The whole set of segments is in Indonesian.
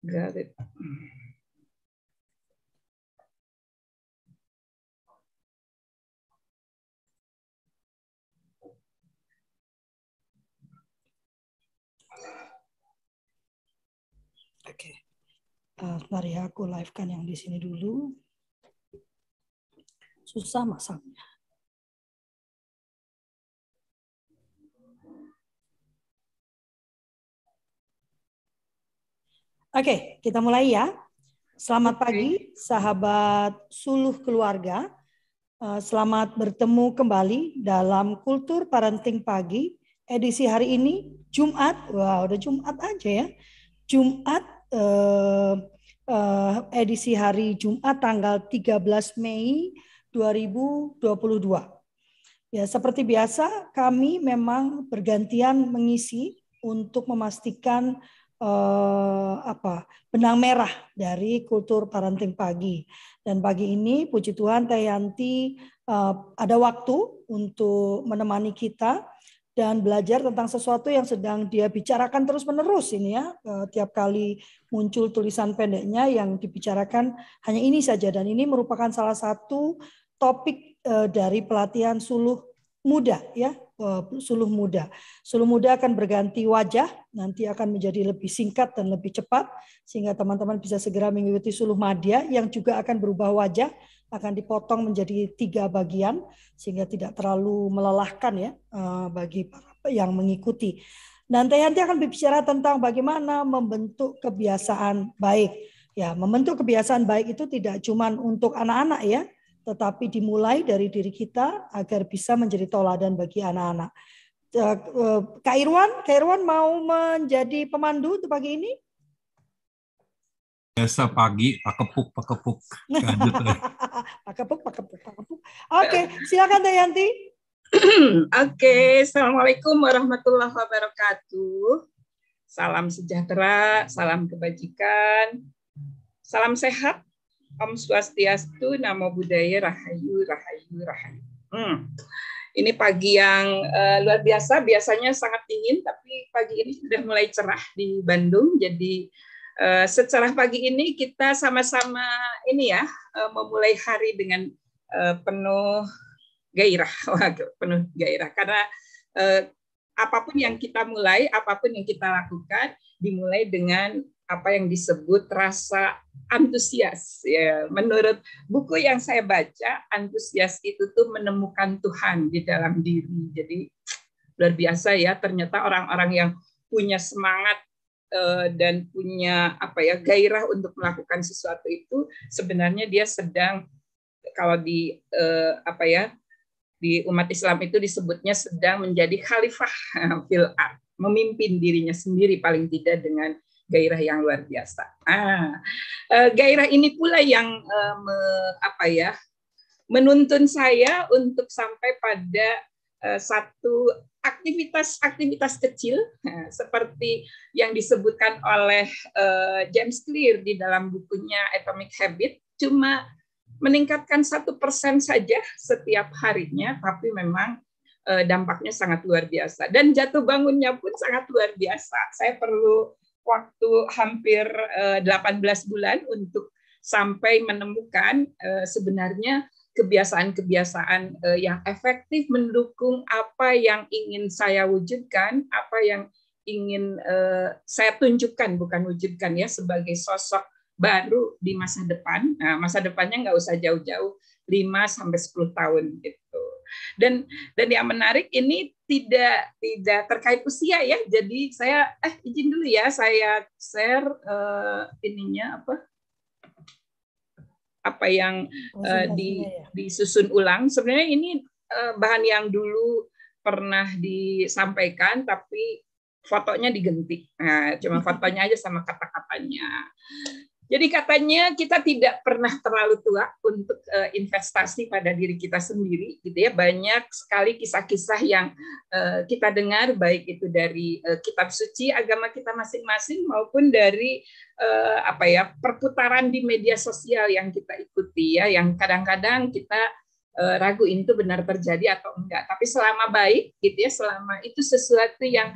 Got it. Oke. Uh, mari aku live kan yang di sini dulu. Susah masangnya. Oke, kita mulai ya. Selamat pagi, sahabat suluh keluarga. Eh, selamat bertemu kembali dalam Kultur Parenting Pagi edisi hari ini Jumat. Wah, wow, udah Jumat aja ya. Jumat eh, eh, edisi hari Jumat tanggal 13 Mei 2022. Ya, seperti biasa kami memang bergantian mengisi untuk memastikan uh, apa benang merah dari kultur parenting pagi. Dan pagi ini puji Tuhan Teh Yanti uh, ada waktu untuk menemani kita dan belajar tentang sesuatu yang sedang dia bicarakan terus-menerus ini ya. Uh, tiap kali muncul tulisan pendeknya yang dibicarakan hanya ini saja dan ini merupakan salah satu topik uh, dari pelatihan suluh muda ya Eh, suluh muda. Suluh muda akan berganti wajah, nanti akan menjadi lebih singkat dan lebih cepat, sehingga teman-teman bisa segera mengikuti suluh madya yang juga akan berubah wajah, akan dipotong menjadi tiga bagian, sehingga tidak terlalu melelahkan ya eh, bagi yang mengikuti. Dan nanti akan berbicara tentang bagaimana membentuk kebiasaan baik. Ya, membentuk kebiasaan baik itu tidak cuma untuk anak-anak ya, tetapi dimulai dari diri kita agar bisa menjadi toladan bagi anak-anak. Eh, eh, Kak Irwan, Kak Irwan mau menjadi pemandu untuk pagi ini? Biasa pagi, pak kepuk, pak kepuk. pak kepuk, pak kepuk, pak kepuk. Oke, silakan Dayanti. Oke, Assalamualaikum warahmatullahi wabarakatuh. Salam sejahtera, salam kebajikan, salam sehat Om Swastiastu, Namo Buddhaya, Rahayu, Rahayu, Rahayu. Hmm. Ini pagi yang uh, luar biasa, biasanya sangat dingin, tapi pagi ini sudah mulai cerah di Bandung. Jadi uh, secara pagi ini kita sama-sama ini ya, uh, memulai hari dengan uh, penuh gairah, penuh gairah. Karena uh, apa pun yang kita mulai, apa pun yang kita lakukan, dimulai dengan apa yang disebut rasa antusias. Ya menurut buku yang saya baca antusias itu tuh menemukan Tuhan di dalam diri. Jadi luar biasa ya ternyata orang-orang yang punya semangat uh, dan punya apa ya gairah untuk melakukan sesuatu itu sebenarnya dia sedang kalau di uh, apa ya di umat Islam itu disebutnya sedang menjadi khalifah fil memimpin dirinya sendiri paling tidak dengan gairah yang luar biasa. Ah, uh, gairah ini pula yang me, apa ya menuntun saya untuk sampai pada uh, satu aktivitas-aktivitas kecil seperti yang disebutkan oleh James Clear di dalam bukunya Atomic Habit, cuma meningkatkan satu persen saja setiap harinya, tapi memang dampaknya sangat luar biasa dan jatuh bangunnya pun sangat luar biasa. Saya perlu waktu hampir 18 eh, bulan untuk sampai menemukan eh, sebenarnya kebiasaan-kebiasaan eh, yang efektif mendukung apa yang ingin saya wujudkan, apa yang ingin saya tunjukkan bukan wujudkan ya sebagai sosok baru di masa depan. Nah, masa depannya nggak usah jauh-jauh, 5 sampai 10 tahun gitu. Dan dan yang menarik ini tidak tidak terkait usia ya. Jadi saya eh izin dulu ya saya share uh, ininya apa apa yang uh, di ya. disusun ulang. Sebenarnya ini uh, bahan yang dulu pernah disampaikan tapi fotonya diganti. Nah, cuma fotonya aja sama kata-katanya. Jadi katanya kita tidak pernah terlalu tua untuk uh, investasi pada diri kita sendiri, gitu ya. Banyak sekali kisah-kisah yang uh, kita dengar, baik itu dari uh, kitab suci agama kita masing-masing maupun dari apa ya perputaran di media sosial yang kita ikuti, ya. Yang kadang-kadang kita uh, ragu itu benar terjadi atau enggak. Tapi selama baik, gitu ya, selama itu sesuatu yang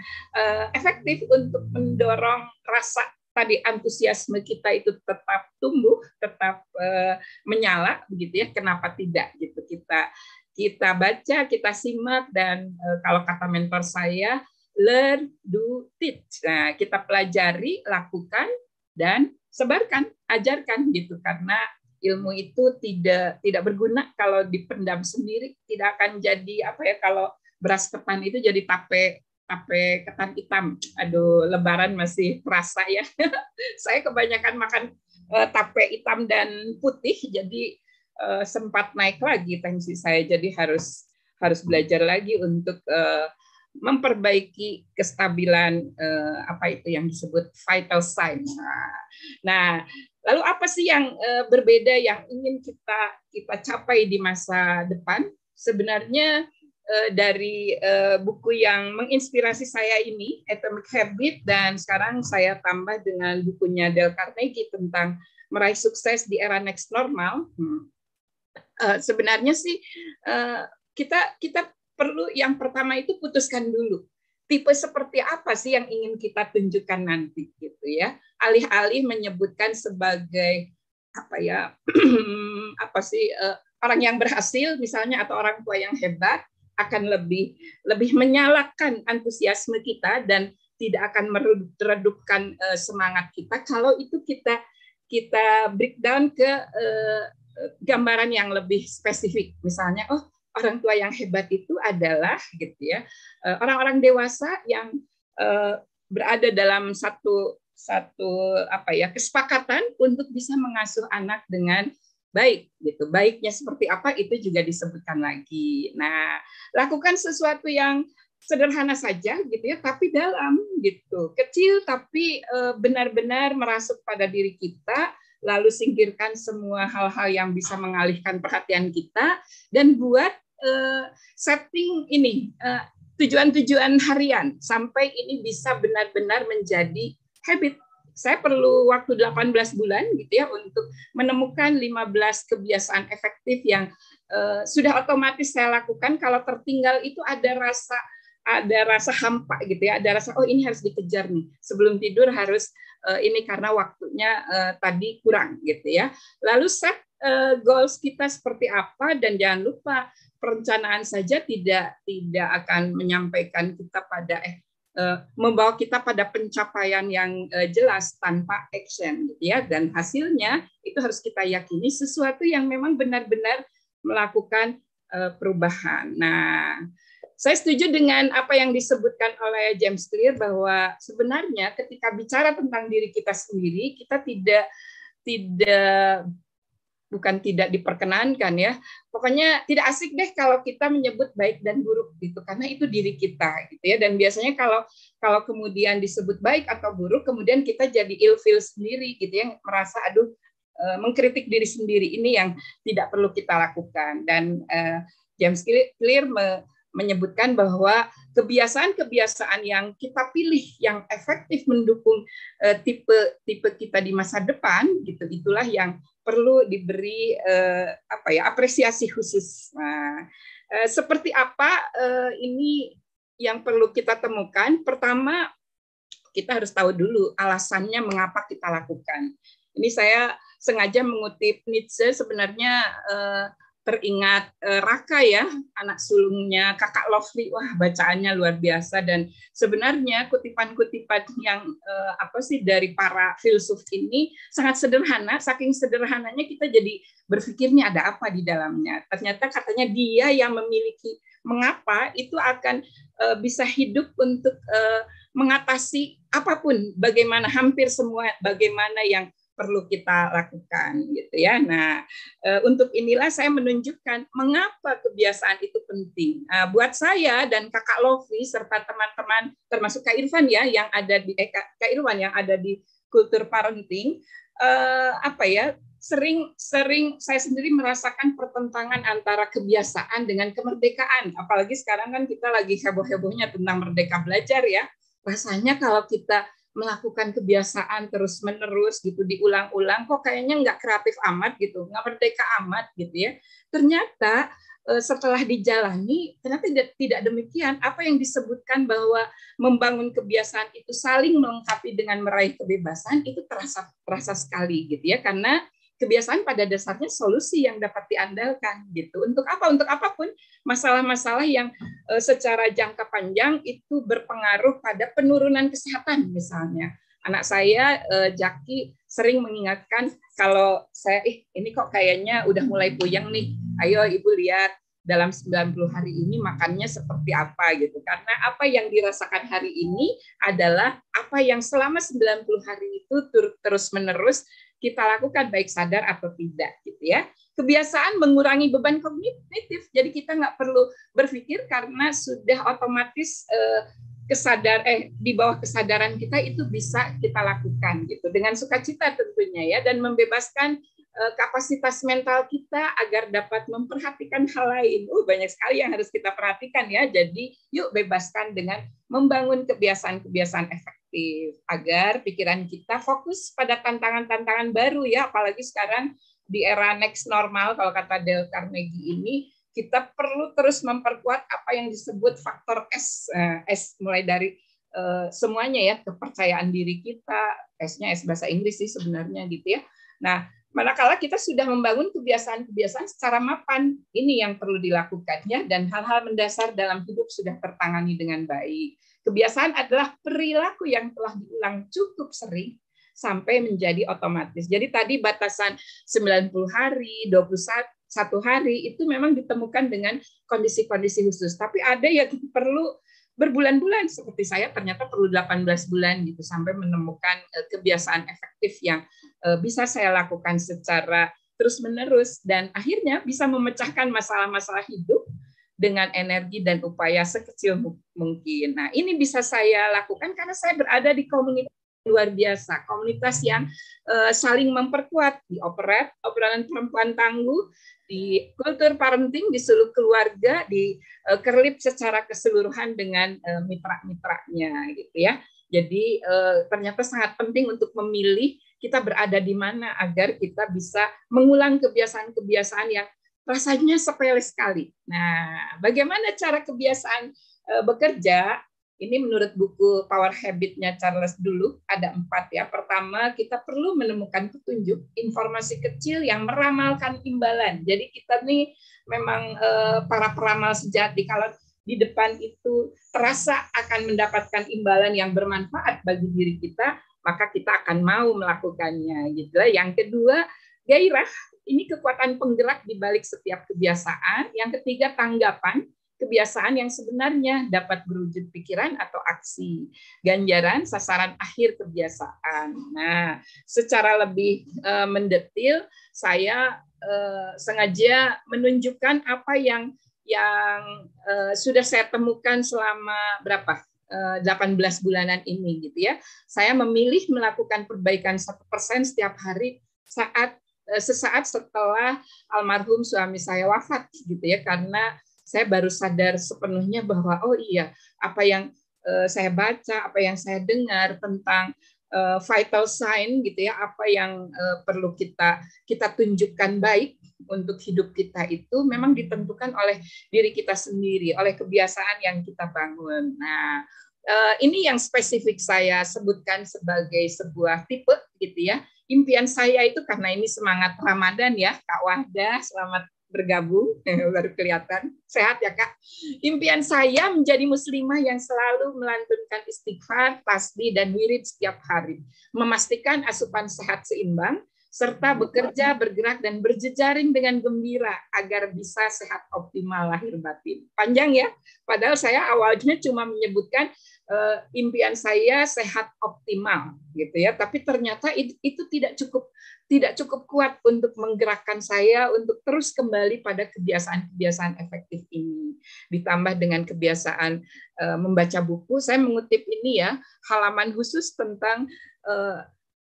efektif untuk mendorong rasa tadi antusiasme kita itu tetap tumbuh, tetap uh, menyala begitu ya. Kenapa tidak gitu kita kita baca, kita simak dan uh, kalau kata mentor saya learn, do, teach. Nah, kita pelajari, lakukan dan sebarkan, ajarkan gitu karena ilmu itu tidak tidak berguna kalau dipendam sendiri, tidak akan jadi apa ya kalau beras ketan itu jadi tape tape ketan hitam. Aduh, lebaran masih terasa ya. saya kebanyakan makan uh, tape hitam dan putih, jadi uh, sempat naik lagi tensi saya. Jadi harus harus belajar lagi untuk uh, memperbaiki kestabilan uh, apa itu yang disebut vital signs. Nah, nah, lalu apa sih yang uh, berbeda yang ingin kita kita capai di masa depan? Sebenarnya uh, dari uh, buku yang menginspirasi saya ini, Atomic Habit, dan sekarang saya tambah dengan bukunya Dale Carnegie tentang meraih sukses di era next normal. Hmm. Uh, sebenarnya sih uh, kita kita perlu yang pertama itu putuskan dulu tipe seperti apa sih yang ingin kita tunjukkan nanti gitu ya. Alih-alih menyebutkan sebagai apa ya apa sih orang yang berhasil misalnya atau orang tua yang hebat akan lebih lebih menyalakan antusiasme kita dan tidak akan meredupkan uh, semangat kita. Kalau itu kita kita breakdown ke uh, gambaran yang lebih spesifik. Misalnya oh orang tua yang hebat itu adalah gitu ya uh, orang-orang dewasa yang uh, berada dalam satu satu apa ya kesepakatan untuk bisa mengasuh anak dengan baik gitu. Baiknya seperti apa itu juga disebutkan lagi. Nah, lakukan sesuatu yang sederhana saja gitu ya, tapi dalam gitu. Kecil tapi eh, benar-benar merasuk pada diri kita, lalu singkirkan semua hal-hal yang bisa mengalihkan perhatian kita dan buat eh, setting ini eh, tujuan-tujuan harian sampai ini bisa benar-benar menjadi habit saya perlu waktu 18 bulan gitu ya untuk menemukan 15 kebiasaan efektif yang uh, sudah otomatis saya lakukan. Kalau tertinggal itu ada rasa ada rasa hampa gitu ya ada rasa oh ini harus dikejar nih. Sebelum tidur harus uh, ini karena waktunya uh, tadi kurang gitu ya. Lalu set uh, goals kita seperti apa dan jangan lupa perencanaan saja tidak tidak akan menyampaikan kita pada eh membawa kita pada pencapaian yang eh, jelas tanpa action gitu ya dan hasilnya itu harus kita yakini sesuatu yang memang benar-benar melakukan eh, perubahan. Nah, saya setuju dengan apa yang disebutkan oleh James Clear bahwa sebenarnya ketika bicara tentang diri kita sendiri kita tidak tidak bukan tidak diperkenankan ya. Pokoknya tidak asik deh kalau kita menyebut baik dan buruk gitu karena itu diri kita gitu ya. Dan biasanya kalau kalau kemudian disebut baik atau buruk kemudian kita jadi ilfil sendiri gitu ya, merasa aduh eh, mengkritik diri sendiri ini yang tidak perlu kita lakukan dan uh, James Clear menyebutkan bahwa kebiasaan-kebiasaan yang kita pilih yang efektif mendukung uh, tipe tipe kita di masa depan gitu itulah yang perlu diberi uh, apa ya apresiasi khusus. Nah, uh, seperti apa uh, ini yang perlu kita temukan? Pertama, kita harus tahu dulu alasannya mengapa kita lakukan. Ini saya sengaja mengutip Nietzsche sebenarnya uh, teringat uh, Raka ya, anak sulungnya kakak Lovely. Wah, bacaannya luar biasa dan sebenarnya kutipan-kutipan yang uh, apa sih dari para filsuf ini sangat sederhana, saking sederhananya kita jadi berpikirnya ada apa di dalamnya. Ternyata katanya dia yang memiliki mengapa itu akan uh, bisa hidup untuk mengatasi apa pun, bagaimana hampir semua bagaimana yang perlu kita lakukan gitu ya. Nah, e, untuk inilah saya menunjukkan mengapa kebiasaan itu penting. Nah, buat saya dan Kakak Lofi serta teman-teman termasuk Kak Irfan ya yang ada di eh, Kak Irwan yang ada di kultur parenting eh, apa ya sering sering saya sendiri merasakan pertentangan antara kebiasaan dengan kemerdekaan. Apalagi sekarang kan kita lagi heboh-hebohnya tentang merdeka belajar ya. Rasanya kalau kita melakukan kebiasaan terus menerus gitu diulang-ulang kok kayaknya nggak kreatif amat gitu nggak merdeka amat gitu ya ternyata Eh, setelah dijalani ternyata tidak, tidak demikian. Apa yang disebutkan bahwa membangun kebiasaan itu saling melengkapi dengan meraih kebebasan itu terasa terasa sekali gitu ya karena kebiasaan pada dasarnya solusi yang dapat diandalkan gitu. Untuk apa? Untuk apa pun masalah-masalah yang uh, secara jangka panjang itu berpengaruh pada penurunan kesehatan misalnya. Anak saya uh, Jaki sering mengingatkan kalau saya ih ini kok kayaknya udah mulai puyeng nih ayo ibu lihat dalam 90 hari ini makannya seperti apa gitu. Karena apa yang dirasakan hari ini adalah apa yang selama 90 hari itu terus-menerus kita lakukan baik sadar atau tidak gitu ya. Kebiasaan mengurangi beban kognitif. Jadi kita nggak perlu berpikir karena sudah otomatis eh, kesadar eh di bawah kesadaran kita itu bisa kita lakukan gitu dengan sukacita tentunya ya dan membebaskan kapasitas mental kita agar dapat memperhatikan hal lain. Oh, banyak sekali yang harus kita perhatikan ya. Jadi, yuk bebaskan dengan membangun kebiasaan-kebiasaan efektif agar pikiran kita fokus pada tantangan-tantangan baru ya, apalagi sekarang di era next normal kalau kata Dale Carnegie ini kita perlu terus memperkuat apa yang disebut faktor S, eh, S mulai dari eh, semuanya ya kepercayaan diri kita, S-nya S bahasa Inggris sih sebenarnya gitu ya. Nah, Manakala kita sudah membangun kebiasaan-kebiasaan secara mapan, ini yang perlu dilakukannya dan hal-hal mendasar dalam hidup sudah tertangani dengan baik. Kebiasaan adalah perilaku yang telah diulang cukup sering sampai menjadi otomatis. Jadi tadi batasan 90 hari, 21 satu hari itu memang ditemukan dengan kondisi-kondisi khusus. Tapi ada yang perlu berbulan-bulan. Seperti saya ternyata perlu 18 bulan gitu sampai menemukan eh, kebiasaan efektif yang eh, bisa saya lakukan secara terus-menerus. Dan akhirnya bisa memecahkan masalah-masalah hidup dengan energi dan upaya sekecil mungkin. Nah, ini bisa saya lakukan karena saya berada di komunitas luar biasa, komunitas yang uh, saling memperkuat. Di operet, obrolan perempuan tangguh, di kultur parenting di seluruh keluarga, di uh, kerlip secara keseluruhan dengan uh, mitra-mitranya gitu ya. Jadi uh, ternyata sangat penting untuk memilih kita berada di mana agar kita bisa mengulang kebiasaan-kebiasaan yang rasanya sepele sekali. Nah, bagaimana cara kebiasaan bekerja? Ini menurut buku Power Habit-nya Charles dulu ada empat ya. Pertama, kita perlu menemukan petunjuk informasi kecil yang meramalkan imbalan. Jadi kita nih memang eh, para peramal sejati kalau di depan itu terasa akan mendapatkan imbalan yang bermanfaat bagi diri kita, maka kita akan mau melakukannya gitu. Yang kedua, gairah ini kekuatan penggerak di balik setiap kebiasaan. Yang ketiga, tanggapan kebiasaan yang sebenarnya dapat berwujud pikiran atau aksi. Ganjaran sasaran akhir kebiasaan. Nah, secara lebih uh, mendetil saya uh, sengaja menunjukkan apa yang yang uh, sudah saya temukan selama berapa 18 bulanan ini gitu ya. Saya memilih melakukan perbaikan satu persen setiap hari saat sesaat setelah almarhum suami saya wafat gitu ya karena saya baru sadar sepenuhnya bahwa oh iya apa yang uh, saya baca, apa yang saya dengar tentang uh, vital sign gitu ya, apa yang uh, perlu kita kita tunjukkan baik untuk hidup kita itu memang ditentukan oleh diri kita sendiri, oleh kebiasaan yang kita bangun. Nah, uh, ini yang spesifik saya sebutkan sebagai sebuah tipe gitu ya. Impian saya itu karena ini semangat Ramadan ya, Kak Wahda, selamat bergabung baru kelihatan. Sehat ya kak? Impian saya menjadi muslimah yang selalu melantunkan istighfar tasbih dan wirid setiap hari. Memastikan asupan sehat seimbang serta bekerja, bergerak, dan berjejaring dengan gembira agar bisa sehat optimal lahir batin. Panjang ya, padahal saya awalnya cuma menyebutkan uh, impian saya sehat optimal gitu ya, tapi ternyata itu, itu tidak cukup tidak cukup kuat untuk menggerakkan saya untuk terus kembali pada kebiasaan-kebiasaan efektif ini. Ditambah dengan kebiasaan uh, membaca buku, saya mengutip ini ya, halaman khusus tentang uh,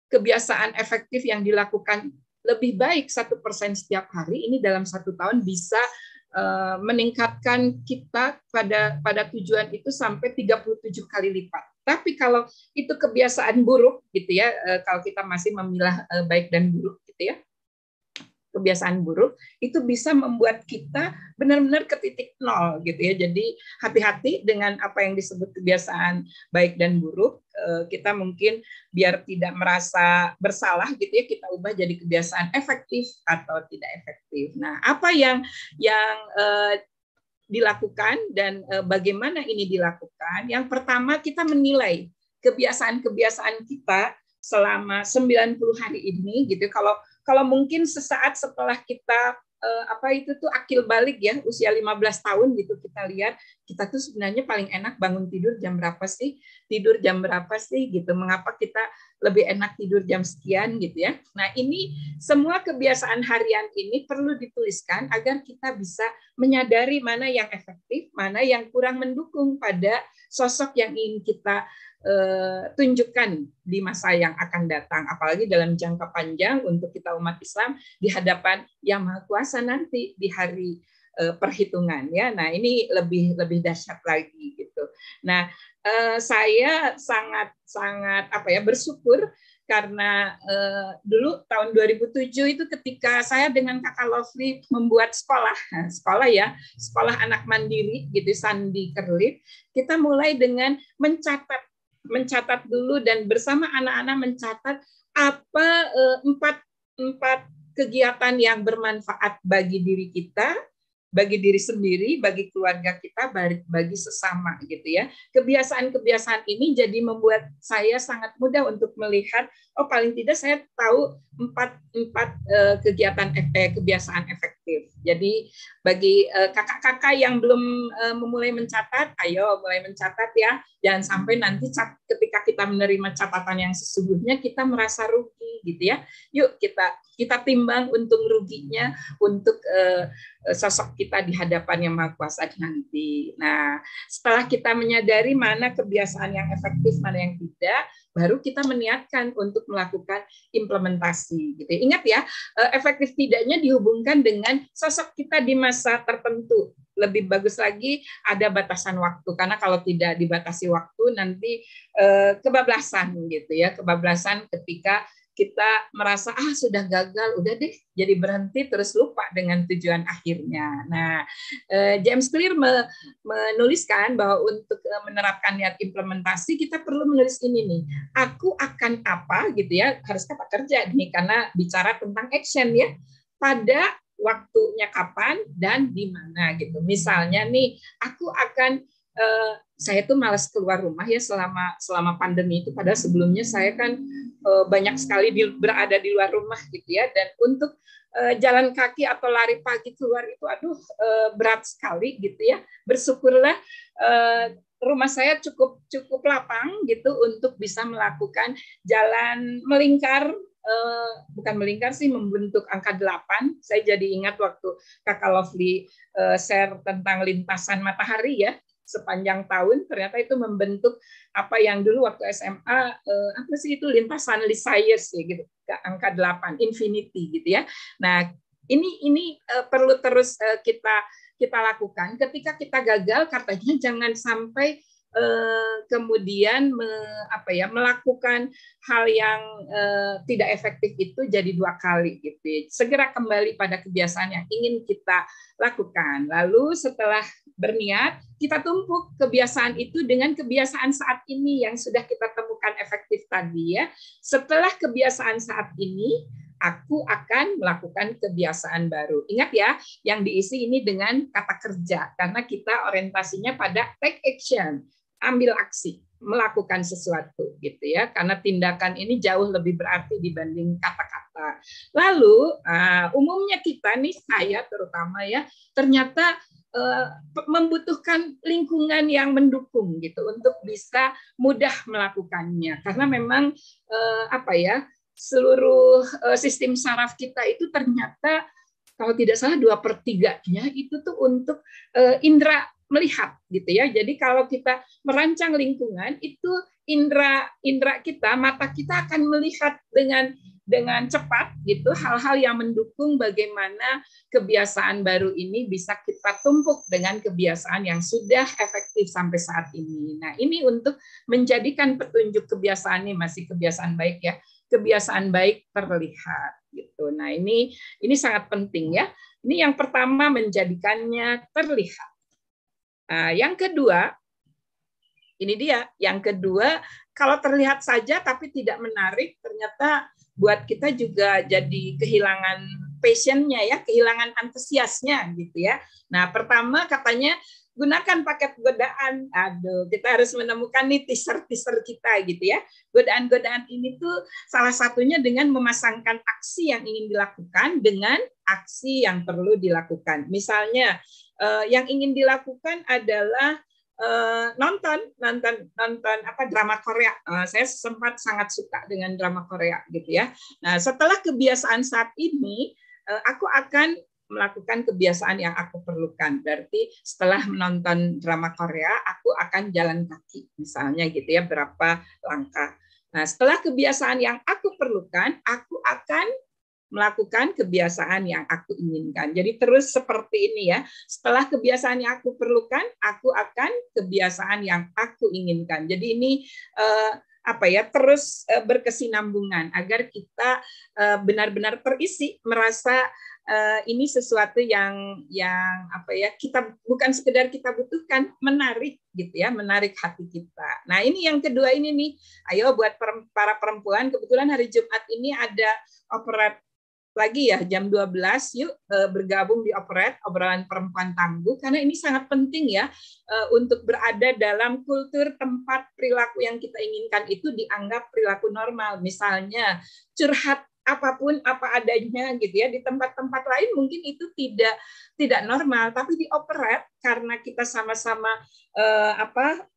kebiasaan efektif yang dilakukan lebih baik satu persen setiap hari ini dalam satu tahun bisa uh, meningkatkan kita pada pada tujuan itu sampai 37 kali lipat. Tapi kalau itu kebiasaan buruk gitu ya, eh, kalau kita masih memilah eh, baik dan buruk gitu ya, kebiasaan buruk itu bisa membuat kita benar-benar ke titik nol gitu ya. Jadi hati-hati dengan apa yang disebut kebiasaan baik dan buruk. Eh, kita mungkin biar tidak merasa bersalah gitu ya kita ubah jadi kebiasaan efektif atau tidak efektif. Nah, apa yang yang eh, dilakukan dan eh, bagaimana ini dilakukan? Yang pertama kita menilai kebiasaan-kebiasaan kita selama 90 hari ini gitu. Kalau kalau mungkin sesaat setelah kita uh, apa itu tuh akil balik ya usia 15 tahun gitu kita lihat kita tuh sebenarnya paling enak bangun tidur jam berapa sih? Tidur jam berapa sih gitu? Mengapa kita lebih enak tidur jam sekian gitu ya? Nah ini semua kebiasaan harian ini perlu dituliskan agar kita bisa menyadari mana yang efektif mana yang kurang mendukung pada sosok yang ingin kita uh, tunjukkan di masa yang akan datang, apalagi dalam jangka panjang untuk kita umat Islam di hadapan Yang Maha Kuasa nanti di hari uh, perhitungan ya. Nah ini lebih lebih dahsyat lagi gitu. Nah uh, saya sangat sangat apa ya bersyukur karena dulu tahun 2007 itu ketika saya dengan kakak Lovely membuat sekolah, nah, sekolah ya, sekolah anak mandiri gitu Sandi Kerlip, kita mulai dengan mencatat mencatat dulu dan bersama anak-anak mencatat apa eh, empat empat kegiatan yang bermanfaat bagi diri kita bagi diri sendiri, bagi keluarga kita, bagi sesama gitu ya. Kebiasaan-kebiasaan ini jadi membuat saya sangat mudah untuk melihat, oh paling tidak saya tahu empat empat uh, kegiatan eh, kebiasaan efektif. Jadi bagi uh, kakak-kakak yang belum uh, memulai mencatat, ayo mulai mencatat ya. Jangan sampai nanti ketika kita menerima catatan yang sesungguhnya kita merasa rugi gitu ya. Yuk kita kita timbang untung ruginya untuk uh, sosok kita di hadapan yang maha kuasa nanti. Nah, setelah kita menyadari mana kebiasaan yang efektif, mana yang tidak, baru kita meniatkan untuk melakukan implementasi. Gitu. Ingat ya, eh, efektif tidaknya dihubungkan dengan sosok kita di masa tertentu. Lebih bagus lagi ada batasan waktu karena kalau tidak dibatasi waktu nanti eh, kebablasan gitu ya, kebablasan ketika kita merasa ah sudah gagal, udah deh jadi berhenti terus lupa dengan tujuan akhirnya. Nah, eh, James Clear menuliskan bahwa untuk eh, menerapkan niat implementasi kita perlu menulis ini nih, aku akan apa gitu ya, harus kata kerja nih karena bicara tentang action ya pada waktunya kapan dan di mana gitu. Misalnya nih, aku akan uh, saya tuh malas keluar rumah ya selama selama pandemi itu. Padahal sebelumnya saya kan uh, banyak sekali di, berada di luar rumah gitu ya. Dan untuk uh, jalan kaki atau lari pagi keluar itu aduh uh, berat sekali gitu ya. Bersyukurlah uh, rumah saya cukup cukup lapang gitu untuk bisa melakukan jalan melingkar. Uh, bukan melingkar sih membentuk angka 8 saya jadi ingat waktu kakak Lovely uh, share tentang lintasan matahari ya sepanjang tahun ternyata itu membentuk apa yang dulu waktu SMA eh, apa sih itu lintasan Lysias ya gitu angka 8 infinity gitu ya. Nah, ini ini eh, perlu terus eh, kita kita lakukan ketika kita gagal katanya jangan sampai Eh, kemudian me, apa ya melakukan hal yang uh, tidak efektif itu jadi dua kali gitu. Ya. Segera kembali pada kebiasaan yang ingin kita lakukan. Lalu setelah berniat, kita tumpuk kebiasaan itu dengan kebiasaan saat ini yang sudah kita temukan efektif tadi ya. Setelah kebiasaan saat ini, aku akan melakukan kebiasaan baru. Ingat ya, yang diisi ini dengan kata kerja karena kita orientasinya pada take action ambil aksi, melakukan sesuatu gitu ya. Karena tindakan ini jauh lebih berarti dibanding kata-kata. Lalu uh, umumnya kita nih saya terutama ya ternyata membutuhkan lingkungan yang mendukung gitu untuk bisa mudah melakukannya. Karena memang uh, apa ya seluruh uh, sistem saraf kita itu ternyata kalau tidak salah dua pertiganya itu tuh untuk indera melihat gitu ya. Jadi kalau kita merancang lingkungan itu indera indera kita mata kita akan melihat dengan dengan cepat gitu hal-hal yang mendukung bagaimana kebiasaan baru ini bisa kita tumpuk dengan kebiasaan yang sudah efektif sampai saat ini. Nah, ini untuk menjadikan petunjuk kebiasaan ini masih kebiasaan baik ya. Kebiasaan baik terlihat gitu. Nah, ini ini sangat penting ya. Ini yang pertama menjadikannya terlihat. Nah, yang kedua ini dia. Yang kedua, kalau terlihat saja tapi tidak menarik, ternyata buat kita juga jadi kehilangan passionnya ya, kehilangan antusiasnya gitu ya. Nah, pertama katanya gunakan paket godaan. Aduh, kita harus menemukan nih teaser-teaser kita gitu ya. Godaan-godaan ini tuh salah satunya dengan memasangkan aksi yang ingin dilakukan dengan aksi yang perlu dilakukan. Misalnya, eh, yang ingin dilakukan adalah Uh, nonton nonton nonton apa drama Korea. Uh, saya sempat sangat suka dengan drama Korea gitu ya. Nah setelah kebiasaan saat ini, uh, aku akan melakukan kebiasaan yang aku perlukan. Berarti setelah menonton drama Korea, aku akan jalan kaki misalnya gitu ya berapa langkah. Nah setelah kebiasaan yang aku perlukan, aku akan melakukan kebiasaan yang aku inginkan. Jadi terus seperti ini ya. Setelah kebiasaan yang aku perlukan, aku akan kebiasaan yang aku inginkan. Jadi ini eh, apa ya terus eh, berkesinambungan agar kita eh, benar-benar terisi merasa eh, ini sesuatu yang yang apa ya kita bukan sekedar kita butuhkan menarik gitu ya menarik hati kita. Nah ini yang kedua ini nih ayo buat para perempuan kebetulan hari Jumat ini ada operat lagi ya jam 12 yuk eh, bergabung di Operet obrolan perempuan tangguh karena ini sangat penting ya eh, untuk berada dalam kultur tempat perilaku yang kita inginkan itu dianggap perilaku normal. Misalnya curhat apa pun apa adanya gitu ya di tempat-tempat lain mungkin itu tidak tidak normal. Tapi di Operet karena kita sama-sama uh, apa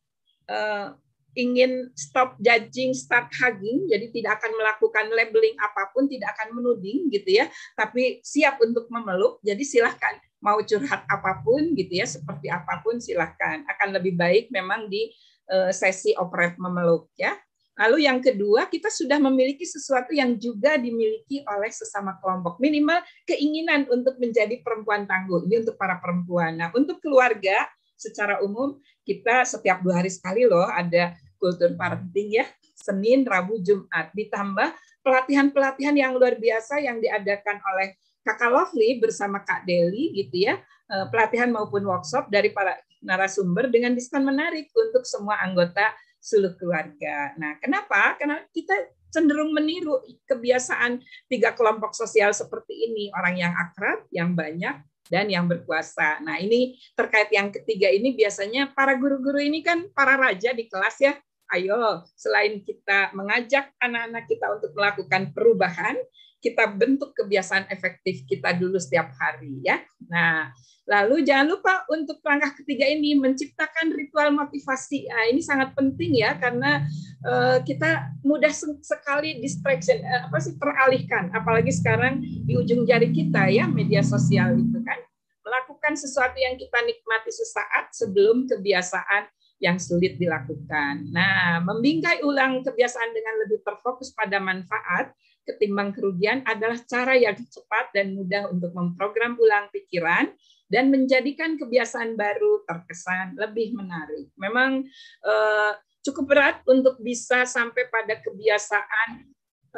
uh, ingin stop judging, start hugging, jadi tidak akan melakukan labeling apa pun, tidak akan menuding gitu ya, tapi siap untuk memeluk. Jadi silahkan mau curhat apa pun gitu ya, seperti apa pun silahkan. Akan lebih baik memang di uh, sesi operate memeluk ya. Lalu yang kedua, kita sudah memiliki sesuatu yang juga dimiliki oleh sesama kelompok. Minimal keinginan untuk menjadi perempuan tangguh. Ini untuk para perempuan. Nah, untuk keluarga, secara umum kita setiap dua hari sekali loh ada kultur parenting ya Senin, Rabu, Jumat ditambah pelatihan-pelatihan yang luar biasa yang diadakan oleh Kakak Lovely bersama Kak Deli gitu ya eh, pelatihan maupun workshop dari para narasumber dengan diskon menarik untuk semua anggota seluruh keluarga. Nah, kenapa? Karena kita cenderung meniru kebiasaan tiga kelompok sosial seperti ini, orang yang akrab, yang banyak, dan yang berkuasa. Nah, ini terkait yang ketiga ini biasanya para guru-guru ini kan para raja di kelas ya. Ayo, selain kita mengajak anak-anak kita untuk melakukan perubahan, kita bentuk kebiasaan efektif kita dulu setiap hari ya. Nah, lalu jangan lupa untuk langkah ketiga ini menciptakan ritual motivasi. Nah, ini sangat penting ya karena uh, kita mudah sekali distraction uh, apa sih teralihkan apalagi sekarang di ujung jari kita ya media sosial itu kan melakukan sesuatu yang kita nikmati sesaat sebelum kebiasaan yang sulit dilakukan. Nah, membingkai ulang kebiasaan dengan lebih terfokus pada manfaat ketimbang kerugian adalah cara yang cepat dan mudah untuk memprogram ulang pikiran dan menjadikan kebiasaan baru terkesan lebih menarik. Memang eh, cukup berat untuk bisa sampai pada kebiasaan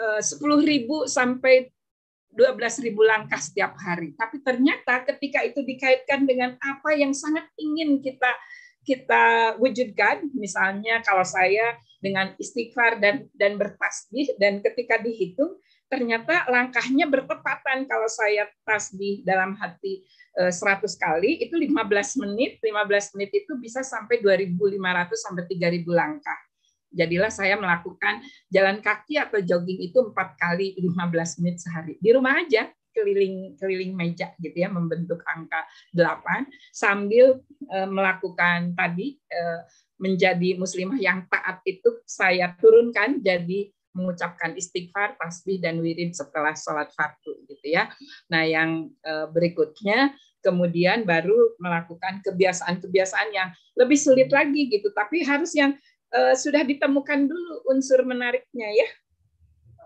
eh, 10.000 sampai 12.000 langkah setiap hari. Tapi ternyata ketika itu dikaitkan dengan apa yang sangat ingin kita kita wujudkan misalnya kalau saya dengan istighfar dan dan bertasbih dan ketika dihitung ternyata langkahnya bertepatan. Kalau saya tasbih dalam hati 100 eh, kali itu 15 menit. 15 menit itu bisa sampai 2.500 sampai 3.000 langkah. Jadilah saya melakukan jalan kaki atau jogging itu empat kali 15 menit sehari. Di rumah aja keliling keliling meja gitu ya membentuk angka 8 sambil uh, melakukan tadi uh, menjadi muslimah yang taat itu saya turunkan jadi mengucapkan istighfar, tasbih dan wirid setelah sholat fardu gitu ya. Nah yang uh, berikutnya kemudian baru melakukan kebiasaan-kebiasaan yang lebih sulit lagi gitu, tapi harus yang uh, sudah ditemukan dulu unsur menariknya ya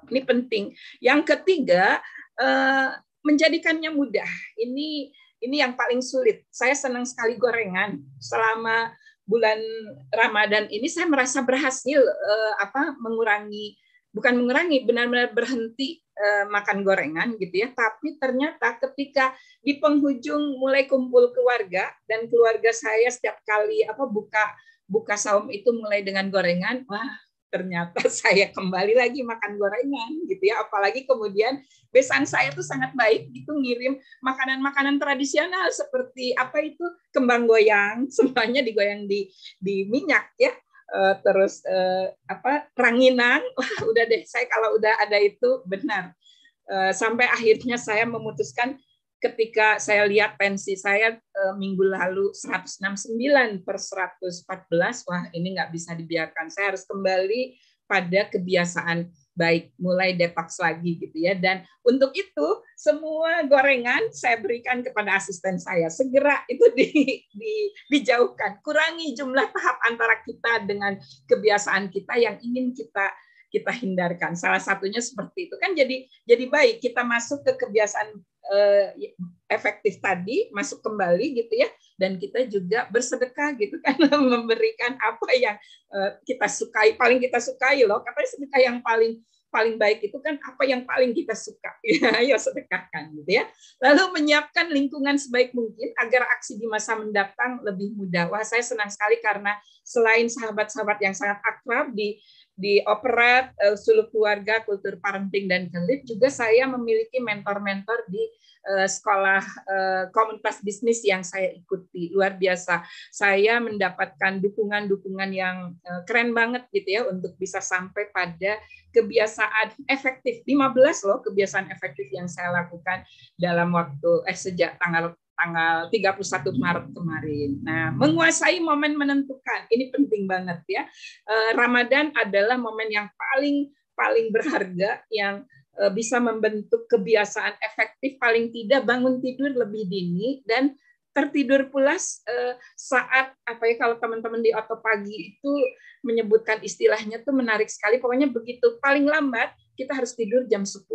Ini penting. Yang ketiga, eh, menjadikannya mudah. Ini ini yang paling sulit. Saya senang sekali gorengan. Selama bulan Ramadan ini saya merasa berhasil eh, apa mengurangi bukan mengurangi benar-benar berhenti uh, makan gorengan gitu ya tapi ternyata ketika di penghujung mulai kumpul keluarga dan keluarga saya setiap kali apa buka buka saum itu mulai dengan gorengan wah ternyata saya kembali lagi makan gorengan gitu ya. Apalagi kemudian besan saya tuh sangat baik itu ngirim makanan-makanan tradisional seperti apa itu kembang goyang. Semuanya digoyang di di minyak ya. Uh, terus uh, apa ranginan udah deh saya kalau udah ada itu benar. Uh, sampai akhirnya saya memutuskan ketika saya lihat pensi saya uh, minggu lalu 169 per 114, wah ini nggak bisa dibiarkan. Saya harus kembali pada kebiasaan baik, mulai detox lagi gitu ya. Dan untuk itu semua gorengan saya berikan kepada asisten saya. Segera itu di, di, dijauhkan. Kurangi jumlah tahap antara kita dengan kebiasaan kita yang ingin kita kita hindarkan. Salah satunya seperti itu kan jadi jadi baik kita masuk ke kebiasaan efektif tadi masuk kembali gitu ya. Dan kita juga bersedekah gitu kan memberikan apa yang uh, kita sukai paling kita sukai loh. Katanya sedekah yang paling paling baik itu kan apa yang paling kita suka. Ya ayo sedekahkan gitu ya. Lalu menyiapkan lingkungan sebaik mungkin agar aksi di masa mendatang lebih mudah. Wah saya senang sekali karena selain sahabat-sahabat yang sangat akrab di di operat uh, suluh keluarga kultur parenting dan kelit juga saya memiliki mentor-mentor di uh, sekolah uh, komunitas bisnis yang saya ikuti. Luar biasa. Saya mendapatkan dukungan-dukungan yang uh, keren banget gitu ya untuk bisa sampai pada kebiasaan efektif. 15 loh kebiasaan efektif yang saya lakukan dalam waktu eh sejak tanggal tanggal 31 Maret kemarin. Nah, menguasai momen menentukan ini penting banget ya. Eh, Ramadan adalah momen yang paling paling berharga yang eh, bisa membentuk kebiasaan efektif paling tidak bangun tidur lebih dini dan tertidur pulas eh, saat apa ya kalau teman-teman di oto pagi itu menyebutkan istilahnya tuh menarik sekali pokoknya begitu paling lambat kita harus tidur jam 10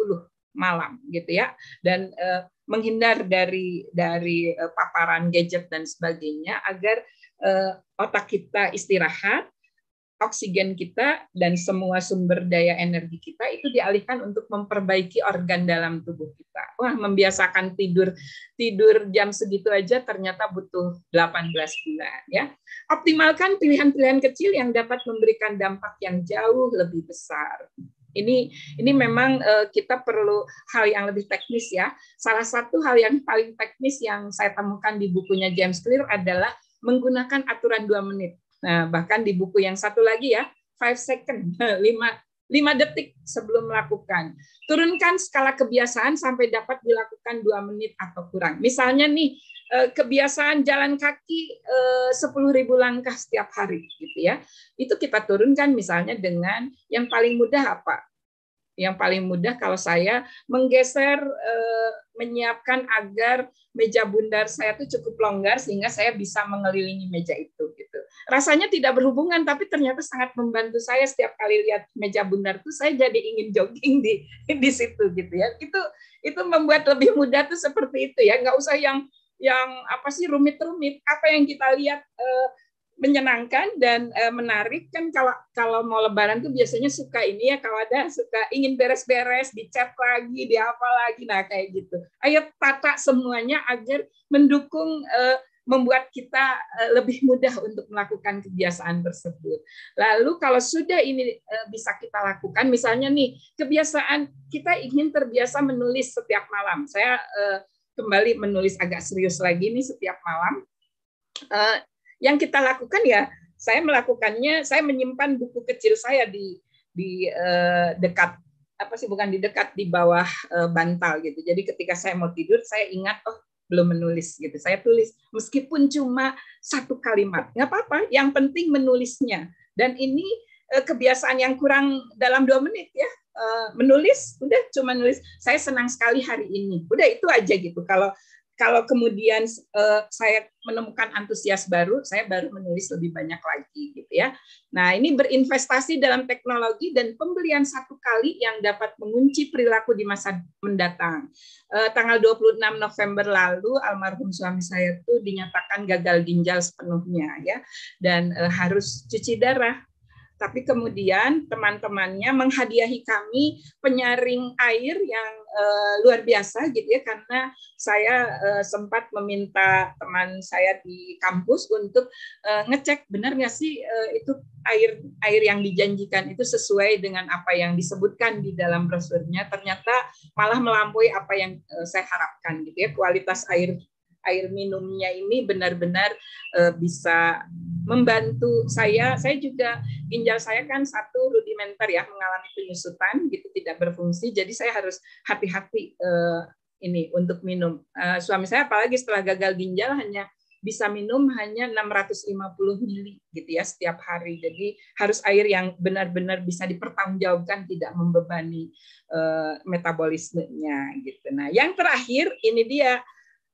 malam gitu ya dan uh, menghindar dari dari uh, paparan gadget dan sebagainya agar uh, otak kita istirahat oksigen kita dan semua sumber daya energi kita itu dialihkan untuk memperbaiki organ dalam tubuh kita. Wah, membiasakan tidur tidur jam segitu aja ternyata butuh 18 bulan ya. Optimalkan pilihan-pilihan kecil yang dapat memberikan dampak yang jauh lebih besar. Ini ini memang uh, kita perlu hal yang lebih teknis ya. Salah satu hal yang paling teknis yang saya temukan di bukunya James Clear adalah menggunakan aturan dua menit. Nah, bahkan di buku yang satu lagi ya, five second, lima lima detik sebelum melakukan. Turunkan skala kebiasaan sampai dapat dilakukan dua menit atau kurang. Misalnya nih, eh, kebiasaan jalan kaki eh, sepuluh ribu langkah setiap hari gitu ya itu kita turunkan misalnya dengan yang paling mudah apa yang paling mudah kalau saya menggeser eh, menyiapkan agar meja bundar saya itu cukup longgar sehingga saya bisa mengelilingi meja itu gitu. Rasanya tidak berhubungan tapi ternyata sangat membantu saya setiap kali lihat meja bundar itu saya jadi ingin jogging di di situ gitu ya. Itu itu membuat lebih mudah tuh seperti itu ya. nggak usah yang yang apa sih rumit-rumit. Apa yang kita lihat eh, menyenangkan dan uh, menarik kan kalau kalau mau lebaran tuh biasanya suka ini ya kalau ada suka ingin beres-beres dicat lagi di apa lagi nah kayak gitu ayo tata semuanya agar mendukung uh, membuat kita uh, lebih mudah untuk melakukan kebiasaan tersebut. Lalu kalau sudah ini uh, bisa kita lakukan, misalnya nih kebiasaan kita ingin terbiasa menulis setiap malam. Saya uh, kembali menulis agak serius lagi nih setiap malam. Yang kita lakukan ya saya melakukannya, saya menyimpan buku kecil saya di di uh, dekat apa sih bukan di dekat di bawah uh, bantal gitu. Jadi ketika saya mau tidur saya ingat oh belum menulis gitu. Saya tulis meskipun cuma satu kalimat, nggak apa-apa. Yang penting menulisnya. Dan ini uh, kebiasaan yang kurang dalam dua menit ya. Uh, menulis udah cuma nulis. Saya senang sekali hari ini. Udah itu aja gitu. Kalau kalau kemudian uh, saya menemukan antusias baru, saya baru menulis lebih banyak lagi gitu ya. Nah, ini berinvestasi dalam teknologi dan pembelian satu kali yang dapat mengunci perilaku di masa mendatang. Uh, tanggal 26 November lalu almarhum suami saya itu dinyatakan gagal ginjal sepenuhnya ya dan uh, harus cuci darah tapi kemudian teman-temannya menghadiahi kami penyaring air yang uh, luar biasa gitu ya karena saya uh, sempat meminta teman saya di kampus untuk uh, ngecek benar nggak sih uh, itu air air yang dijanjikan itu sesuai dengan apa yang disebutkan di dalam brosurnya? Ternyata malah melampaui apa yang uh, saya harapkan gitu ya kualitas air air minumnya ini benar-benar uh, bisa membantu saya. Saya juga ginjal saya kan satu rudimenter ya mengalami penyusutan gitu tidak berfungsi. Jadi saya harus hati-hati uh, ini untuk minum. Uh, suami saya apalagi setelah gagal ginjal hanya bisa minum hanya 650 mili gitu ya setiap hari. Jadi harus air yang benar-benar bisa dipertanggungjawabkan tidak membebani uh, metabolismenya gitu. Nah, yang terakhir ini dia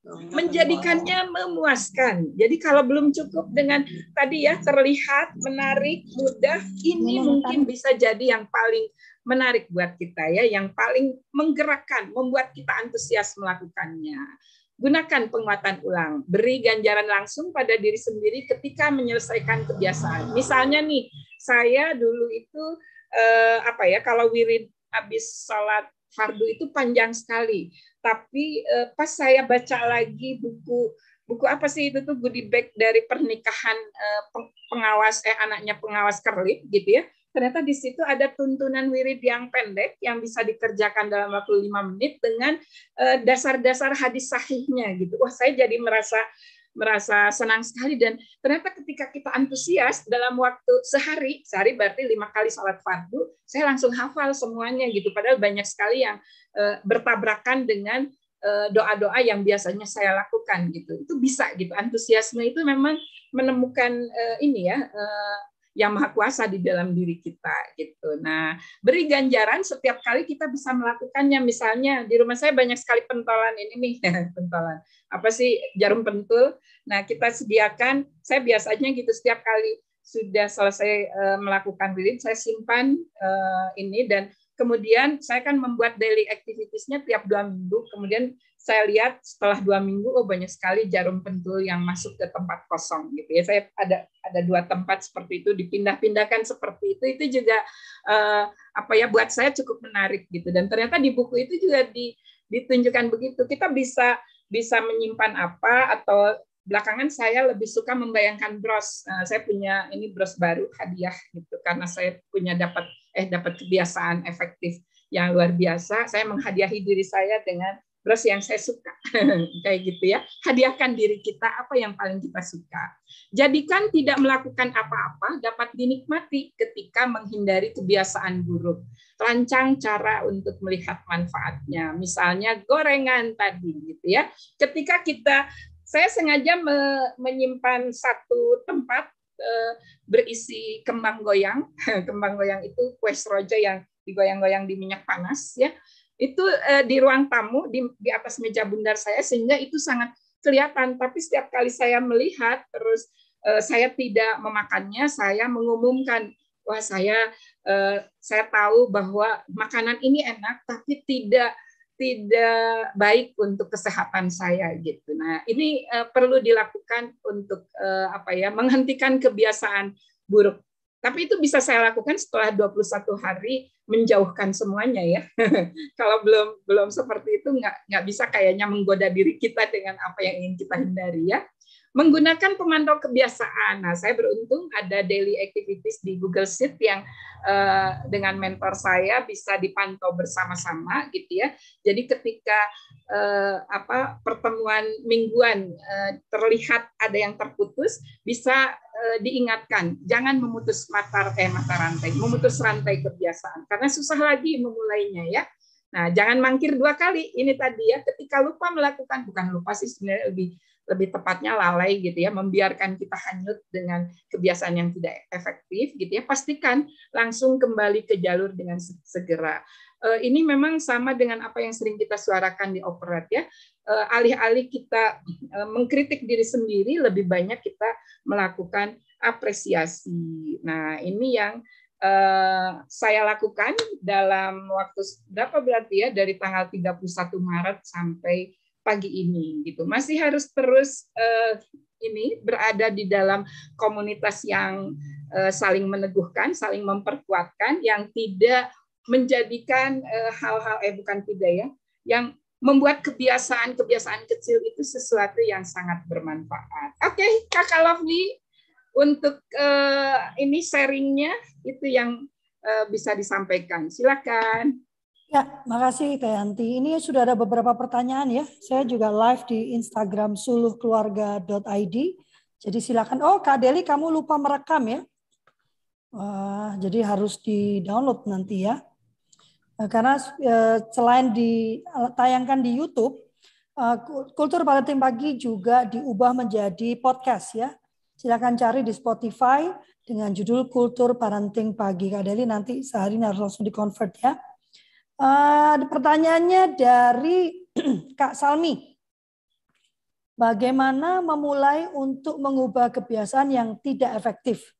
menjadikannya memuaskan. Jadi kalau belum cukup dengan tadi ya terlihat menarik, mudah, ini mungkin bisa jadi yang paling menarik buat kita ya, yang paling menggerakkan, membuat kita antusias melakukannya. Gunakan penguatan ulang, beri ganjaran langsung pada diri sendiri ketika menyelesaikan kebiasaan. Misalnya nih, saya dulu itu eh, apa ya, kalau wirid habis sholat fardu itu panjang sekali tapi uh, pas saya baca lagi buku buku apa sih itu tuh? Goodie bag dari pernikahan uh, pengawas eh anaknya pengawas kerlip gitu ya. Ternyata di situ ada tuntunan wirid yang pendek yang bisa dikerjakan dalam waktu lima menit dengan eh, dasar-dasar hadis sahihnya gitu. Wah saya jadi merasa merasa senang sekali. Dan ternyata ketika kita antusias dalam waktu sehari sehari berarti lima kali sholat fardu saya langsung hafal semuanya gitu. Padahal banyak sekali yang uh, bertabrakan dengan eh, doa-doa yang biasanya saya lakukan gitu. Itu bisa gitu. Antusiasme itu memang menemukan uh, ini ya uh, yang maha kuasa di dalam diri kita gitu. Nah, beri ganjaran setiap kali kita bisa melakukannya. Misalnya di rumah saya banyak sekali pentolan ini nih, pentolan. Apa sih jarum pentul? Nah, kita sediakan saya biasanya gitu setiap kali sudah selesai uh, melakukan wirid, saya simpan uh, ini dan kemudian saya kan membuat daily activitiesnya tiap dua minggu. Kemudian saya lihat setelah dua minggu, oh banyak sekali jarum pentul yang masuk ke tempat kosong gitu ya. Saya ada ada dua tempat seperti itu dipindah-pindahkan seperti itu. Itu juga uh, apa ya buat saya cukup menarik gitu. Dan ternyata di buku itu juga di, ditunjukkan begitu. Kita bisa bisa menyimpan apa atau belakangan saya lebih suka membayangkan bros. Nah, saya punya ini bros baru hadiah gitu karena saya punya dapat eh dapat kebiasaan efektif yang luar biasa. Saya menghadiahi diri saya dengan bros yang saya suka kayak gitu ya. Hadiahkan diri kita apa yang paling kita suka. Jadikan tidak melakukan apa-apa dapat dinikmati ketika menghindari kebiasaan buruk. Rancang cara untuk melihat manfaatnya. Misalnya gorengan tadi gitu ya. Ketika kita saya sengaja me menyimpan satu tempat uh, berisi kembang goyang. kembang goyang itu kue roja yang digoyang-goyang di minyak panas ya. Itu uh, di ruang tamu di, atas meja bundar saya sehingga itu sangat kelihatan. Tapi setiap kali saya melihat terus uh, saya tidak memakannya, saya mengumumkan wah saya saya tahu bahwa makanan ini enak tapi tidak tidak baik untuk kesehatan saya gitu. Nah, ini uh, perlu dilakukan untuk uh, apa ya, menghentikan kebiasaan buruk. Tapi itu bisa saya lakukan setelah 21 hari menjauhkan semuanya ya. Kalau belum belum seperti itu nggak nggak bisa kayaknya menggoda diri kita dengan apa yang ingin kita hindari ya menggunakan pemantau kebiasaan. Nah, saya beruntung ada daily activities di Google Sheet yang uh, dengan mentor saya bisa dipantau bersama-sama gitu ya. Jadi ketika uh, apa pertemuan mingguan uh, terlihat ada yang terputus, bisa diingatkan jangan memutus mata eh mata rantai, memutus rantai kebiasaan karena susah lagi memulainya ya. Nah, jangan mangkir dua kali. Ini tadi ya, ketika lupa melakukan, bukan lupa sih sebenarnya lebih lebih tepatnya lalai gitu ya, membiarkan kita hanyut dengan kebiasaan yang tidak efektif gitu ya, pastikan langsung kembali ke jalur dengan segera. Eh, ini memang sama dengan apa yang sering kita suarakan di operat ya. Eh, alih-alih kita eh, mengkritik diri sendiri, lebih banyak kita melakukan apresiasi. Nah, ini yang saya lakukan dalam waktu berapa berarti ya dari tanggal 31 Maret sampai pagi ini gitu. Masih harus terus uh, ini berada di dalam komunitas yang uh, saling meneguhkan, saling memperkuatkan, yang tidak menjadikan uh, hal-hal eh bukan tidak ya, yang membuat kebiasaan-kebiasaan kecil itu sesuatu yang sangat bermanfaat. Oke, okay, Kakak Lovely, untuk uh, ini sharingnya itu yang uh, bisa disampaikan. Silakan. Ya, makasih Teh Yanti. Ini sudah ada beberapa pertanyaan ya. Saya juga live di Instagram suluhkeluarga.id. Jadi silakan. Oh, Kak Deli, kamu lupa merekam ya? Wah, jadi harus di-download nanti ya. Eh, karena eh, selain ditayangkan di YouTube, eh, Kultur Parenting Pagi juga diubah menjadi podcast ya. Silakan cari di Spotify dengan judul Kultur Parenting Pagi. Kak Deli nanti sehari ini harus langsung di-convert ya. Uh, pertanyaannya dari Kak Salmi. Bagaimana memulai untuk mengubah kebiasaan yang tidak efektif?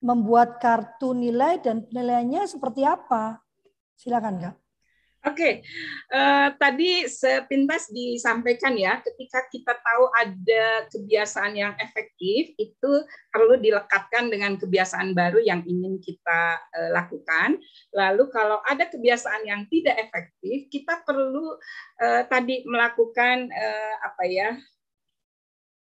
Membuat kartu nilai dan penilaiannya seperti apa? Silakan, Kak. Oke, okay. uh, eh, tadi sepintas disampaikan ya, ketika kita tahu ada kebiasaan yang efektif, itu perlu dilekatkan dengan kebiasaan baru yang ingin kita uh, lakukan. Lalu kalau ada kebiasaan yang tidak efektif, kita perlu uh, tadi melakukan uh, apa ya?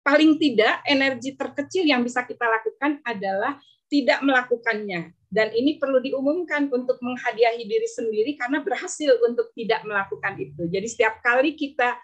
Paling tidak energi terkecil yang bisa kita lakukan adalah tidak melakukannya dan ini perlu diumumkan untuk menghadiahi diri sendiri karena berhasil untuk tidak melakukan itu. Jadi setiap kali kita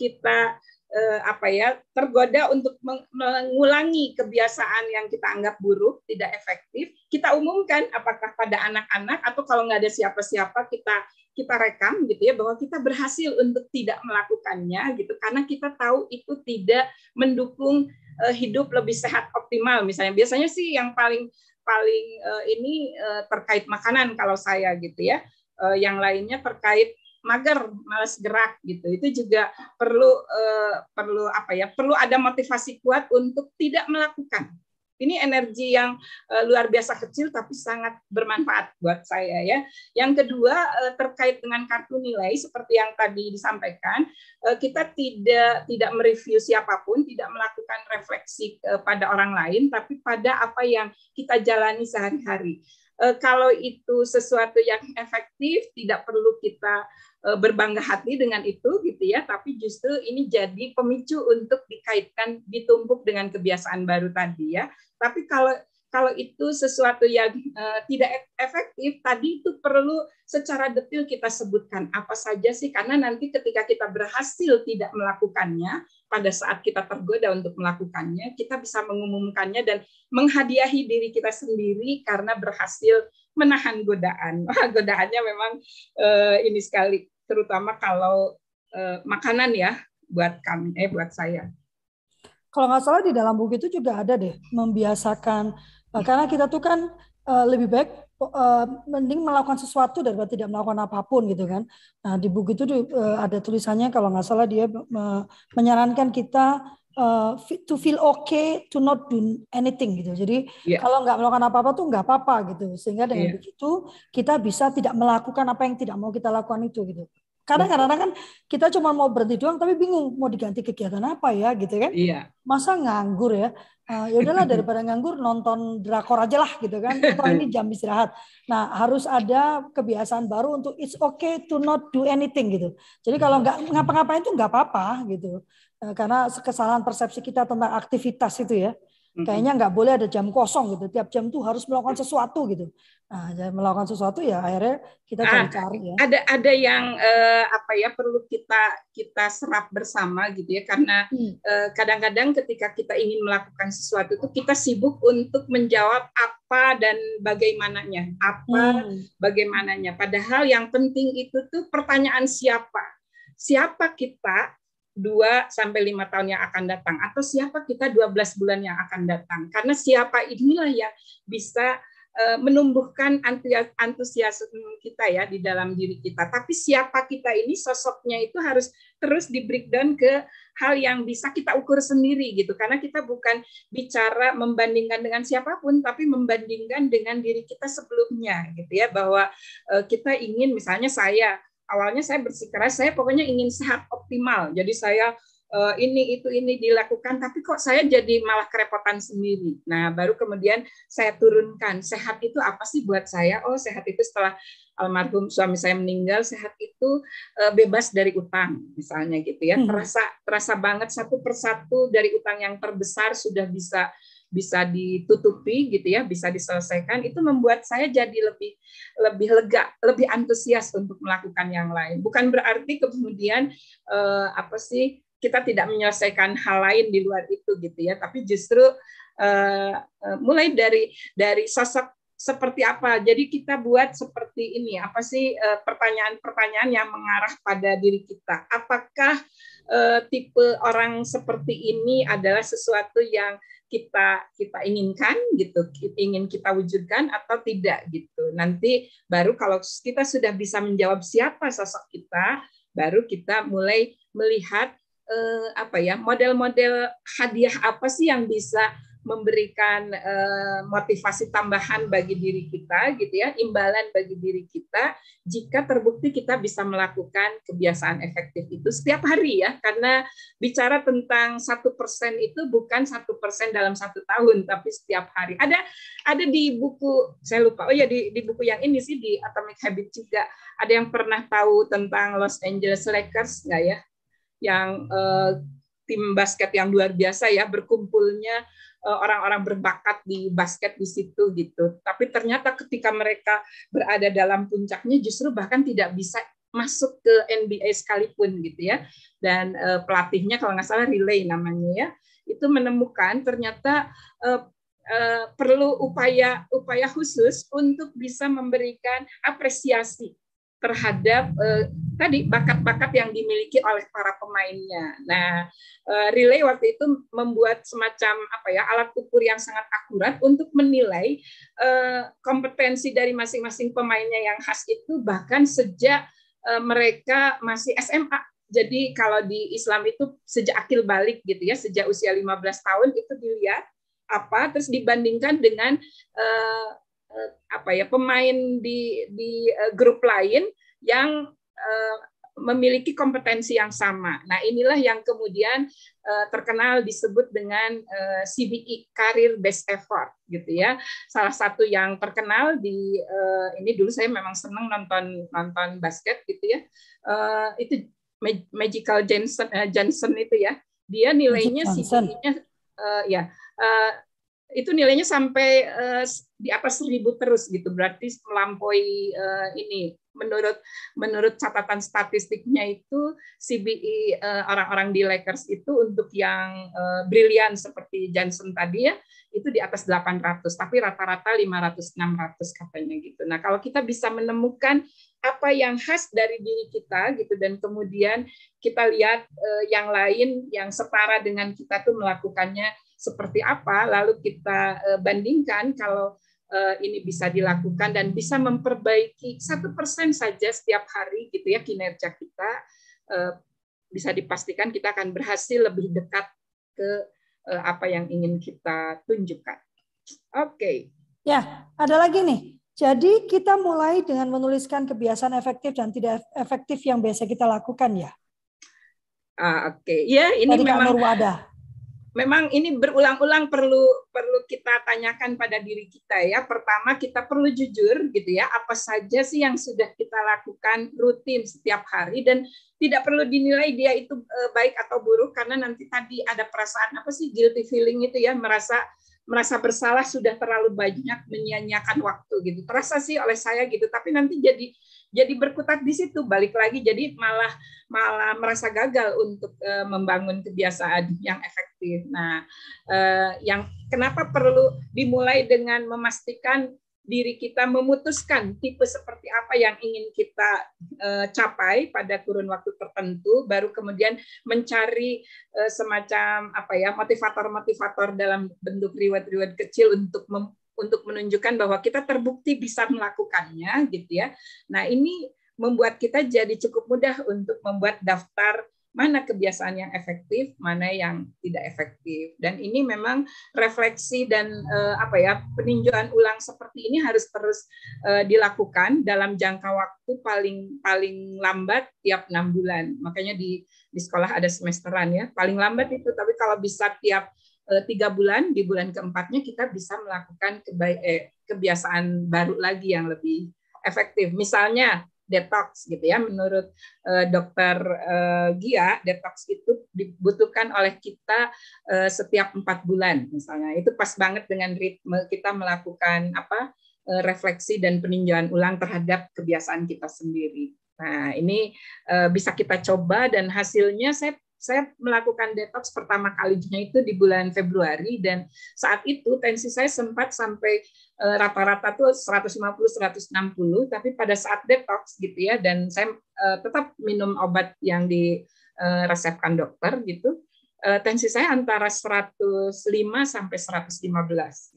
kita eh, apa ya tergoda untuk mengulangi kebiasaan yang kita anggap buruk, tidak efektif, kita umumkan apakah pada anak-anak atau kalau nggak ada siapa-siapa kita kita rekam gitu ya bahwa kita berhasil untuk tidak melakukannya gitu karena kita tahu itu tidak mendukung uh, hidup lebih sehat optimal misalnya biasanya sih yang paling paling uh, ini uh, terkait makanan kalau saya gitu ya. Uh, yang lainnya terkait mager, malas gerak gitu. Itu juga perlu uh, perlu apa ya? Perlu ada motivasi kuat untuk tidak melakukan ini energi yang uh, luar biasa kecil tapi sangat bermanfaat buat saya ya. Yang kedua uh, terkait dengan kartu nilai seperti yang tadi disampaikan, uh, kita tidak tidak mereview siapa pun, tidak melakukan refleksi uh, pada orang lain tapi pada apa yang kita jalani sehari-hari. Uh, kalau itu sesuatu yang efektif, tidak perlu kita berbangga hati dengan itu gitu ya tapi justru ini jadi pemicu untuk dikaitkan ditumpuk dengan kebiasaan baru tadi ya tapi kalau kalau itu sesuatu yang uh, tidak efektif, tadi itu perlu secara detail kita sebutkan apa saja sih, karena nanti ketika kita berhasil tidak melakukannya, pada saat kita tergoda untuk melakukannya, kita bisa mengumumkannya dan menghadiahi diri kita sendiri karena berhasil menahan godaan. Godaannya memang uh, ini sekali, terutama kalau uh, makanan ya buat kami, eh buat saya kalau nggak salah di dalam buku itu juga ada deh membiasakan uh, karena kita tuh kan uh, lebih baik uh, mending melakukan sesuatu daripada tidak melakukan apa pun gitu kan. Nah di buku itu uh, ada tulisannya kalau nggak salah dia uh, menyarankan kita uh, to feel okay to not do anything gitu. Jadi yeah. kalau nggak melakukan apa-apa tuh nggak apa-apa gitu. Sehingga dengan yeah. begitu kita bisa tidak melakukan apa yang tidak mau kita lakukan itu gitu. Karena kadang-kadang kan kita cuma mau berhenti doang tapi bingung mau diganti kegiatan apa ya gitu kan. Iya. Masa nganggur ya? Uh, ya udahlah daripada nganggur nonton drakor aja lah gitu kan. Atau ini jam istirahat. Nah, harus ada kebiasaan baru untuk it's okay to not do anything gitu. Jadi kalau nggak ngapa-ngapain itu nggak apa-apa gitu. Uh, karena kesalahan persepsi kita tentang aktivitas itu ya. Kayaknya nggak boleh ada jam kosong gitu. Tiap jam tuh harus melakukan sesuatu gitu. Nah, melakukan sesuatu ya akhirnya kita ah, cari-cari ya. Ada ada yang eh, apa ya perlu kita kita serap bersama gitu ya karena hmm. eh, kadang-kadang ketika kita ingin melakukan sesuatu itu kita sibuk untuk menjawab apa dan bagaimananya, apa hmm. bagaimananya. Padahal yang penting itu tuh pertanyaan siapa. Siapa kita 2 sampai 5 tahun yang akan datang. Atau siapa kita 12 bulan yang akan datang. Karena siapa inilah yang bisa eh, menumbuhkan antusiasme kita ya di dalam diri kita. Tapi siapa kita ini sosoknya itu harus terus di breakdown ke hal yang bisa kita ukur sendiri gitu. Karena kita bukan bicara membandingkan dengan siapa pun tapi membandingkan dengan diri kita sebelumnya gitu ya. Bahwa eh, kita ingin misalnya saya awalnya saya bersikeras saya pokoknya ingin sehat optimal. Jadi saya uh, ini itu ini dilakukan tapi kok saya jadi malah kerepotan sendiri. Nah baru kemudian saya turunkan sehat itu apa sih buat saya? Oh sehat itu setelah almarhum suami saya meninggal sehat itu uh, bebas dari utang misalnya gitu ya. Hmm. terasa terasa banget satu persatu dari utang yang terbesar sudah bisa bisa ditutupi gitu ya, bisa diselesaikan, itu membuat saya jadi lebih lebih lega, lebih antusias untuk melakukan yang lain. Bukan berarti kemudian eh, apa sih kita tidak menyelesaikan hal lain di luar itu gitu ya, tapi justru eh, eh mulai dari dari sosok seperti apa. Jadi kita buat seperti ini, apa sih eh, pertanyaan-pertanyaan yang mengarah pada diri kita. Apakah eh, tipe orang seperti ini adalah sesuatu yang kita kita inginkan gitu, ingin kita wujudkan atau tidak gitu. Nanti baru kalau kita sudah bisa menjawab siapa sosok kita, baru kita mulai melihat eh, apa ya model-model hadiah apa sih yang bisa memberikan uh, motivasi tambahan bagi diri kita gitu ya imbalan bagi diri kita jika terbukti kita bisa melakukan kebiasaan efektif itu setiap hari ya. Karena bicara tentang satu persen itu bukan satu persen dalam satu tahun tapi setiap hari. Ada ada di buku saya lupa oh ya di, di buku yang ini sih di Atomic Habit juga. Ada yang pernah tahu tentang Los Angeles Lakers nggak ya? Yang uh, tim basket yang luar biasa ya berkumpulnya Eh, orang-orang berbakat di basket di situ gitu. Tapi ternyata ketika mereka berada dalam puncaknya justru bahkan tidak bisa masuk ke NBA sekalipun gitu ya. Dan uh, pelatihnya kalau nggak salah relay namanya ya, itu menemukan ternyata uh, uh, perlu upaya upaya khusus untuk bisa memberikan apresiasi terhadap uh, tadi bakat-bakat yang dimiliki oleh para pemainnya. Nah, uh, relay waktu itu membuat semacam apa ya alat ukur yang sangat akurat untuk menilai uh, kompetensi dari masing-masing pemainnya yang khas itu bahkan sejak uh, mereka masih SMA. Jadi kalau di Islam itu sejak akil balik gitu ya, sejak usia 15 tahun itu dilihat apa terus dibandingkan dengan Eh, apa ya pemain di di uh, grup lain yang uh, memiliki kompetensi yang sama. Nah, inilah yang kemudian uh, terkenal disebut dengan uh, CBE Career Based Effort gitu ya. Salah satu yang terkenal di uh, ini dulu saya memang senang nonton nonton basket gitu ya. Uh, itu Magical Johnson uh, Johnson itu ya. Dia nilainya CBE-nya uh, ya uh, itu nilainya sampai uh, di atas seribu terus gitu berarti melampaui uh, ini menurut menurut catatan statistiknya itu CBE uh, orang-orang di Lakers itu untuk yang uh, brilian seperti Johnson tadi ya itu di atas 800 tapi rata-rata 500 600 katanya gitu. Nah, kalau kita bisa menemukan apa yang khas dari diri kita gitu dan kemudian kita lihat uh, yang lain yang setara dengan kita tuh melakukannya seperti apa, lalu kita eh, bandingkan kalau eh, ini bisa dilakukan dan bisa memperbaiki satu persen saja setiap hari gitu ya kinerja kita eh, bisa dipastikan kita akan berhasil lebih dekat ke apa yang ingin kita tunjukkan. Oke. Okay. Ya, ada lagi nih. Jadi kita mulai dengan menuliskan kebiasaan efektif dan tidak efektif yang biasa kita lakukan ya. Ah, Oke, okay. ya ini Dari memang ada memang ini berulang-ulang perlu perlu kita tanyakan pada diri kita ya. Pertama kita perlu jujur gitu ya, apa saja sih yang sudah kita lakukan rutin setiap hari dan tidak perlu dinilai dia itu eh, baik atau buruk karena nanti tadi ada perasaan apa sih guilty feeling itu ya, merasa merasa bersalah sudah terlalu banyak menyia-nyiakan waktu gitu. Terasa sih oleh saya gitu, tapi nanti jadi jadi berkutat di situ balik lagi jadi malah malah merasa gagal untuk uh, membangun kebiasaan yang efektif. Nah, uh, yang kenapa perlu dimulai dengan memastikan diri kita memutuskan tipe seperti apa yang ingin kita uh, capai pada kurun waktu tertentu, baru kemudian mencari uh, semacam apa ya motivator-motivator dalam bentuk reward-reward kecil untuk mem untuk menunjukkan bahwa kita terbukti bisa melakukannya, gitu ya. Nah ini membuat kita jadi cukup mudah untuk membuat daftar mana kebiasaan yang efektif, mana yang tidak efektif. Dan ini memang refleksi dan uh, apa ya peninjauan ulang seperti ini harus terus uh, dilakukan dalam jangka waktu paling paling lambat tiap enam bulan. Makanya di di sekolah ada semesteran ya, paling lambat itu. Tapi kalau bisa tiap tiga bulan, di bulan keempatnya kita bisa melakukan eh, kebiasaan baru lagi yang lebih efektif. Misalnya detox gitu ya. Menurut uh, dokter Gia detox itu dibutuhkan oleh kita setiap empat bulan misalnya. Itu pas banget dengan ritme kita melakukan apa refleksi dan peninjauan ulang terhadap kebiasaan kita sendiri. Nah ini bisa kita coba dan hasilnya saya saya melakukan detox pertama kalinya itu di bulan Februari dan saat itu tensi saya sempat sampai eh, rata-rata tuh 150 160 tapi pada saat detox gitu ya dan saya uh, tetap minum obat yang diresepkan uh, dokter gitu tensi saya antara 105 sampai 115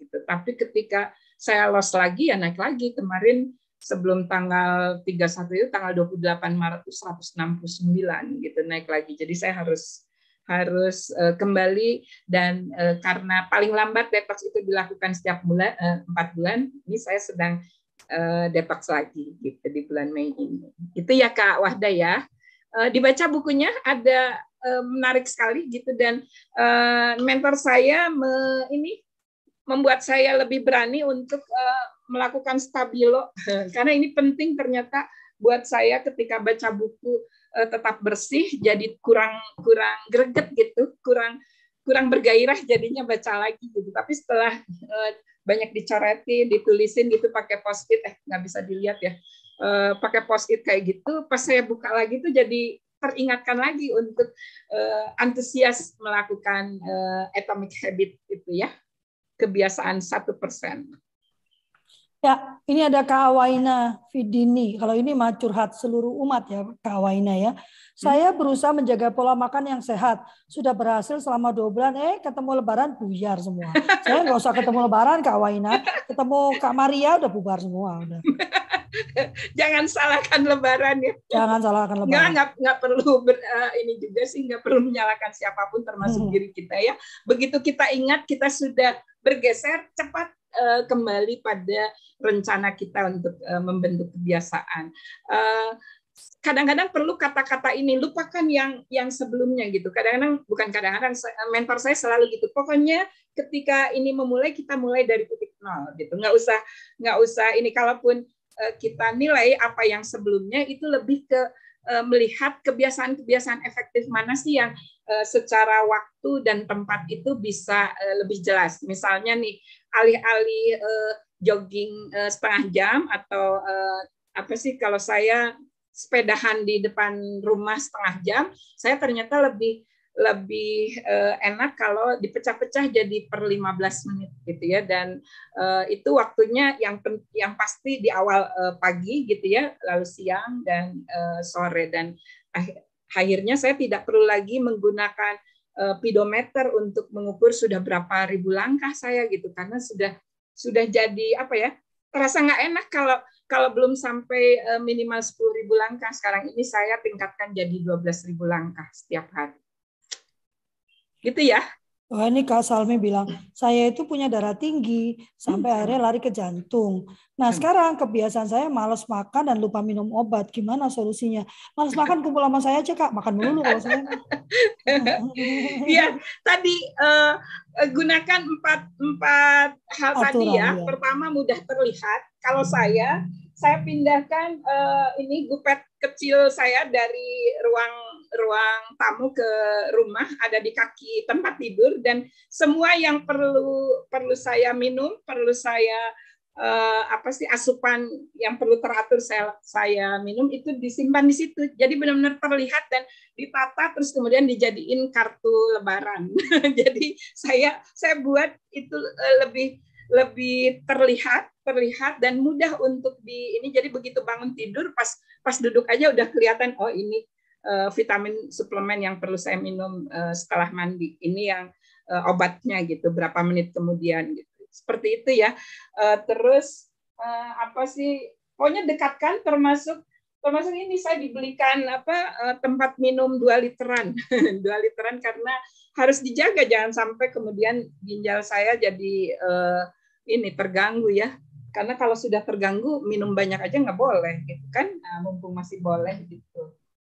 gitu. Tapi ketika saya loss lagi ya naik lagi. Kemarin sebelum tanggal 31 itu tanggal 28 Maret itu 169 gitu naik lagi. Jadi saya harus harus uh, kembali dan uh, karena paling lambat detox itu dilakukan setiap bulan empat uh, bulan, ini saya sedang uh, detox lagi gitu di bulan Mei ini. Itu ya Kak Wahda ya. Uh, dibaca bukunya ada uh, menarik sekali gitu dan uh, mentor saya me, ini membuat saya lebih berani untuk uh, melakukan stabilo karena ini penting ternyata buat saya ketika baca buku uh, tetap bersih jadi kurang kurang greget gitu kurang kurang bergairah jadinya baca lagi gitu tapi setelah uh, banyak dicoretin ditulisin gitu pakai post it eh nggak bisa dilihat ya uh, pakai post it kayak gitu pas saya buka lagi tuh jadi teringatkan lagi untuk uh, antusias melakukan uh, atomic habit itu ya kebiasaan satu persen. Ya, ini ada Kak Awaina Fidini. Kalau ini mah curhat seluruh umat ya Kak Awaina ya. Saya berusaha menjaga pola makan yang sehat. Sudah berhasil selama dua bulan, eh ketemu lebaran buyar semua. Saya nggak usah ketemu lebaran Kak Awaina. Ketemu Kak Maria udah bubar semua. Udah. Jangan salahkan lebaran ya. Jangan salahkan lebaran. Nggak, nggak, nggak perlu ber, uh, ini juga sih, nggak perlu menyalahkan siapa pun termasuk hmm. diri kita ya. Begitu kita ingat kita sudah bergeser cepat uh, kembali pada rencana kita untuk uh, membentuk kebiasaan. Uh, kadang-kadang perlu kata-kata ini lupakan yang yang sebelumnya gitu. Kadang-kadang bukan kadang-kadang mentor saya selalu gitu. Pokoknya ketika ini memulai kita mulai dari titik nol gitu. Nggak usah nggak usah ini kalaupun kita nilai apa yang sebelumnya itu lebih ke melihat kebiasaan-kebiasaan efektif mana sih yang secara waktu dan tempat itu bisa lebih jelas. Misalnya nih alih-alih uh, jogging uh, setengah jam atau uh, apa sih kalau saya sepedahan di depan rumah setengah jam, saya ternyata lebih lebih uh, enak kalau dipecah-pecah jadi per 15 menit gitu ya. Dan uh, itu waktunya yang yang pasti di awal uh, pagi gitu ya lalu siang dan uh, sore. Dan akhirnya saya tidak perlu lagi menggunakan pedometer untuk mengukur sudah berapa ribu langkah saya gitu. Karena sudah sudah jadi apa ya terasa nggak enak kalau kalau belum sampai uh, minimal 10 ribu langkah. Sekarang ini saya tingkatkan jadi 12 ribu langkah setiap hari. Gitu ya Wah ini Kak Salmi bilang, saya itu punya darah tinggi, sampai hmm. akhirnya lari ke jantung. Nah hmm. sekarang kebiasaan saya males makan dan lupa minum obat. Gimana solusinya? Males makan kumpul sama saya aja Kak, makan dulu kalau saya. Iya, tadi uh, gunakan empat, empat hal Aturan, tadi ya. ya. Pertama mudah terlihat. Kalau saya, saya pindahkan uh, ini gupet kecil saya dari ruang ruang tamu ke rumah ada di kaki tempat tidur dan semua yang perlu perlu saya minum perlu saya uh, apa sih asupan yang perlu teratur saya saya minum itu disimpan di situ. Jadi benar-benar terlihat dan ditata terus kemudian dijadiin kartu lebaran. Jadi saya saya buat itu uh, lebih lebih terlihat terlihat dan mudah untuk di ini. Jadi begitu bangun tidur pas pas duduk aja udah kelihatan oh ini vitamin suplemen yang perlu saya minum uh, setelah mandi. Ini yang uh, obatnya gitu berapa menit kemudian gitu. Seperti itu ya. Terus apa sih pokoknya dekatkan termasuk termasuk ini saya dibelikan apa tempat minum dua literan. Dua literan karena harus dijaga jangan sampai kemudian ginjal saya jadi ini terganggu ya. Karena kalau sudah terganggu minum banyak aja nggak boleh gitu kan. Nah, mumpung masih boleh gitu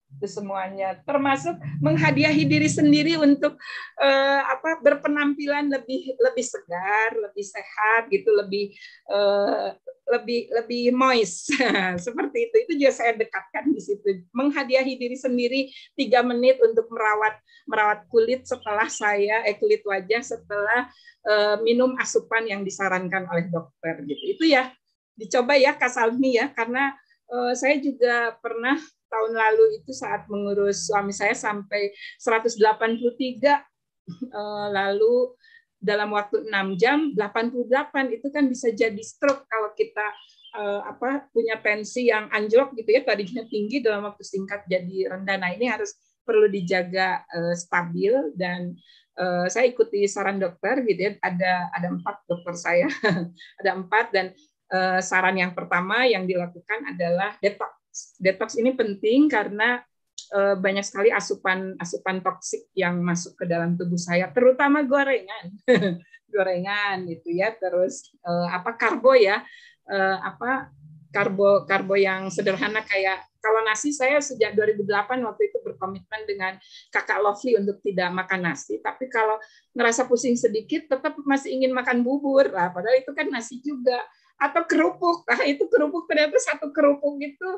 itu semuanya. Termasuk menghadiahi diri sendiri untuk uh, apa berpenampilan lebih lebih segar lebih sehat gitu lebih uh, lebih lebih moist. Seperti itu. Itu juga saya dekatkan di situ. Menghadiahi diri sendiri tiga menit untuk merawat merawat kulit setelah saya eh kulit wajah setelah uh, minum asupan yang disarankan oleh dokter gitu. Itu ya. Dicoba ya Kasalmi ya. Karena uh, saya juga pernah tahun lalu itu saat mengurus suami saya sampai 183 uh, lalu dalam waktu 6 jam 88 itu kan bisa jadi stroke kalau kita uh, apa punya tensi yang anjlok gitu ya tadinya tinggi dalam waktu singkat jadi rendah. Nah ini harus perlu dijaga uh, stabil dan saya ikuti saran dokter gitu ya. Ada ada empat dokter saya ada empat dan saran yang pertama yang dilakukan adalah detox detox ini penting karena uh, banyak sekali asupan asupan toksik yang masuk ke dalam tubuh saya, terutama gorengan, gorengan gitu ya, terus uh, apa karbo ya, uh, apa karbo karbo yang sederhana kayak kalau nasi saya sejak 2008 waktu itu berkomitmen dengan kakak Lovely untuk tidak makan nasi tapi kalau ngerasa pusing sedikit tetap masih ingin makan bubur. Lah padahal itu kan nasi juga atau kerupuk. Nah, itu kerupuk ternyata satu kerupuk itu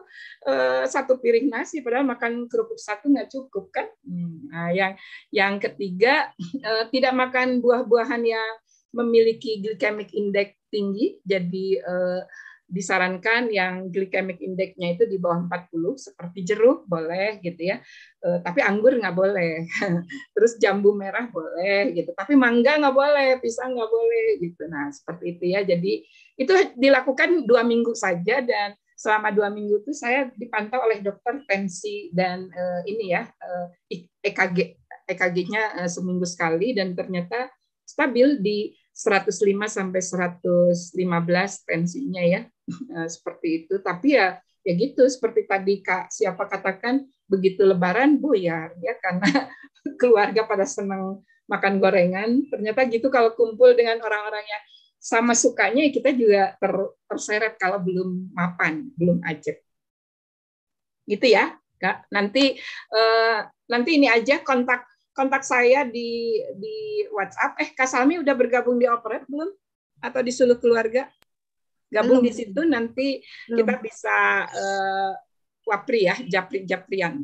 uh, satu piring nasi, padahal makan kerupuk satu nggak cukup kan. Hmm, nah, yang yang ketiga uh, tidak makan buah-buahan yang memiliki glycemic index tinggi, jadi uh, disarankan yang glycemic index-nya itu di bawah 40 seperti jeruk boleh gitu ya. E, tapi anggur nggak boleh. Terus jambu merah boleh gitu. Tapi mangga nggak boleh, pisang nggak boleh gitu. Nah, seperti itu ya. Jadi itu dilakukan dua minggu saja dan selama dua minggu itu saya dipantau oleh dokter tensi dan uh, ini ya uh, EKG EKG-nya uh, seminggu sekali dan ternyata stabil di 105 sampai 115 tensinya ya. Uh, seperti itu. Tapi ya ya gitu seperti tadi Kak siapa katakan begitu lebaran buyar ya karena keluarga pada senang makan gorengan. Ternyata gitu kalau kumpul dengan orang-orang yang sama sukanya kita juga ter, terseret kalau belum mapan, belum ajak. Gitu ya, Kak. Nanti eh, nanti ini aja kontak kontak saya di di WhatsApp. Eh, Kak Salmi udah bergabung di Operate belum? Atau di Suluh Keluarga? Gabung belum. di situ nanti belum. kita bisa eh, wapri ya, japri-japrian.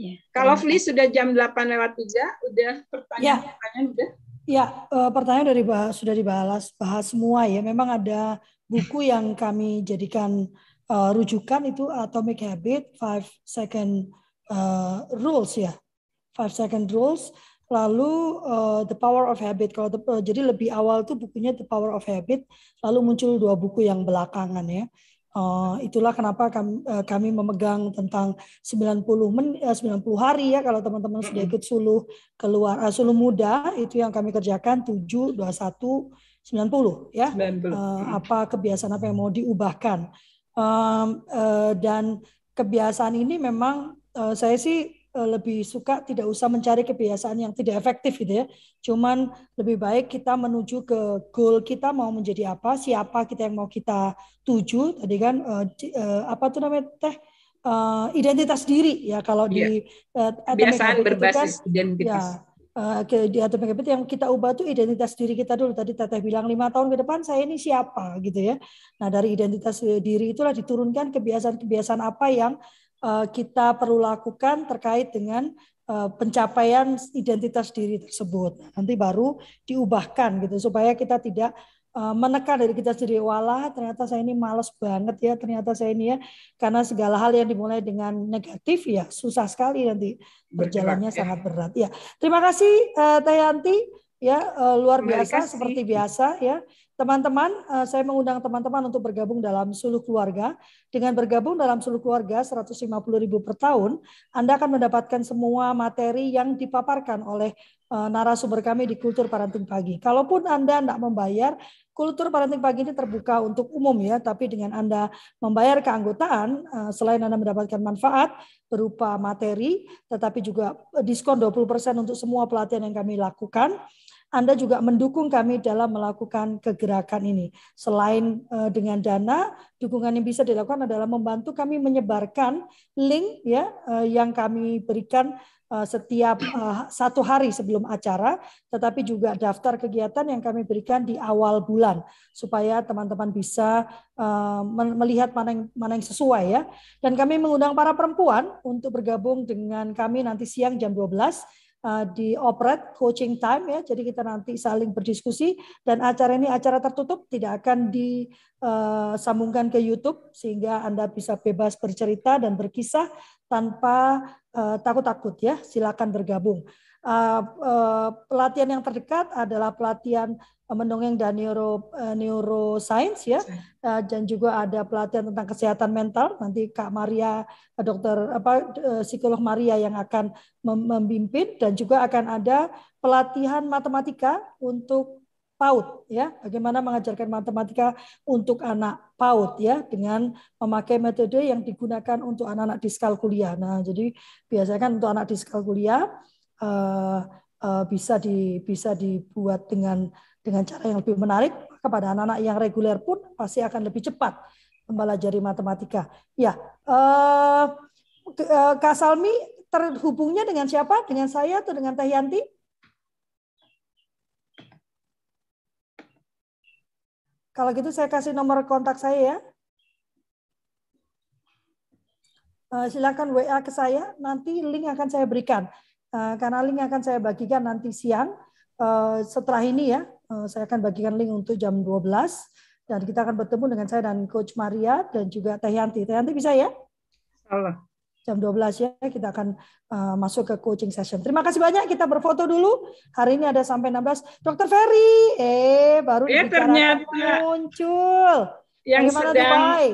Ya, Kalau Fli sudah jam 8 lewat 3, udah pertanyaan-pertanyaan ya. udah? Ya, uh, pertanyaan dari bahas, sudah dibahas bahas semua ya. Memang ada buku yang kami jadikan uh, rujukan itu Atomic Habit, Five Second uh, Rules ya, Five Second Rules. Lalu uh, The Power of Habit. Kalau uh, jadi lebih awal tuh bukunya The Power of Habit. Lalu muncul dua buku yang belakangan ya. Uh, itulah kenapa kami, uh, kami memegang tentang 90 men, uh, 90 hari ya kalau teman-teman sudah ikut suluh keluar uh, suluh muda itu yang kami kerjakan 7 21 90 ya. 90. Uh, apa kebiasaan apa yang mau diubahkan. Um, uh, dan kebiasaan ini memang uh, saya sih Eh, lebih suka tidak usah mencari kebiasaan yang tidak efektif gitu ya. Cuman lebih baik kita menuju ke goal kita mau menjadi apa, siapa kita yang mau kita tuju. Tadi kan uh, uh, apa tuh namanya teh uh, identitas diri ya kalau yeah. di uh, kebiasaan berbasis kan, identitas. Ya, Uh, ke, di atomic habit yang kita ubah tuh identitas diri kita dulu tadi Teteh bilang lima tahun ke depan saya ini siapa gitu ya nah dari identitas diri itulah diturunkan kebiasaan-kebiasaan apa yang Eh, kita perlu lakukan terkait dengan eh, pencapaian identitas diri tersebut. Nanti baru diubahkan gitu supaya kita tidak eh, menekan dari kita sendiri walah ternyata saya ini males banget ya ternyata saya ini ya karena segala hal yang dimulai dengan negatif ya susah sekali nanti berjalannya Bergerak, ya. sangat berat ya terima kasih uh, Teh Yanti ya uh, luar biasa seperti biasa ya. Teman-teman, uh, saya mengundang teman-teman untuk bergabung dalam suluh keluarga. Dengan bergabung dalam suluh keluarga 150 ribu per tahun, Anda akan mendapatkan semua materi yang dipaparkan oleh uh, narasumber kami di Kultur Parenting Pagi. Kalaupun Anda tidak membayar, Kultur Parenting Pagi ini terbuka untuk umum ya, tapi dengan Anda membayar keanggotaan, uh, selain Anda mendapatkan manfaat berupa materi, tetapi juga diskon 20% untuk semua pelatihan yang kami lakukan, anda juga mendukung kami dalam melakukan kegerakan ini. Selain uh, dengan dana, dukungan yang bisa dilakukan adalah membantu kami menyebarkan link ya uh, yang kami berikan uh, setiap satu hari sebelum acara, tetapi juga daftar kegiatan yang kami berikan di awal bulan supaya teman-teman bisa melihat mana yang mana yang sesuai ya. Dan kami mengundang para perempuan untuk bergabung dengan kami nanti siang jam 12 uh, di operate coaching time ya. Jadi kita nanti saling berdiskusi dan acara ini acara tertutup tidak akan disambungkan uh, ke YouTube sehingga Anda bisa bebas bercerita dan berkisah tanpa uh, takut-takut ya. Silakan bergabung. Uh, uh, pelatihan yang terdekat adalah pelatihan mendongeng dan neuro uh, neuroscience ya. Uh, dan juga ada pelatihan tentang kesehatan mental. Nanti Kak Maria dokter apa uh, psikolog Maria yang akan memimpin dan juga akan ada pelatihan matematika untuk PAUD ya. Bagaimana mengajarkan matematika untuk anak PAUD ya dengan memakai metode yang digunakan untuk anak-anak diskalkulia nah jadi biasanya kan untuk anak diskalkulia uh, uh, bisa di bisa dibuat dengan dengan cara yang lebih menarik kepada anak-anak yang reguler pun pasti akan lebih cepat mempelajari matematika. Ya, uh, Kak Salmi terhubungnya dengan siapa? Dengan saya atau dengan Teh Yanti? Kalau gitu saya kasih nomor kontak saya ya. Uh, silakan WA ke saya, nanti link akan saya berikan. Uh, karena link akan saya bagikan nanti siang. Uh, setelah ini ya, Eh, saya akan bagikan link untuk jam 12 dan kita akan bertemu dengan saya dan Coach Maria dan juga Teh Yanti. Teh Yanti bisa ya? Allah. Jam 12 ya kita akan masuk ke coaching session. Terima kasih banyak kita berfoto dulu. Hari ini ada sampai 16. Dokter Ferry, eh baru ya, ternyata muncul. Yang Bagaimana sedang Dubai?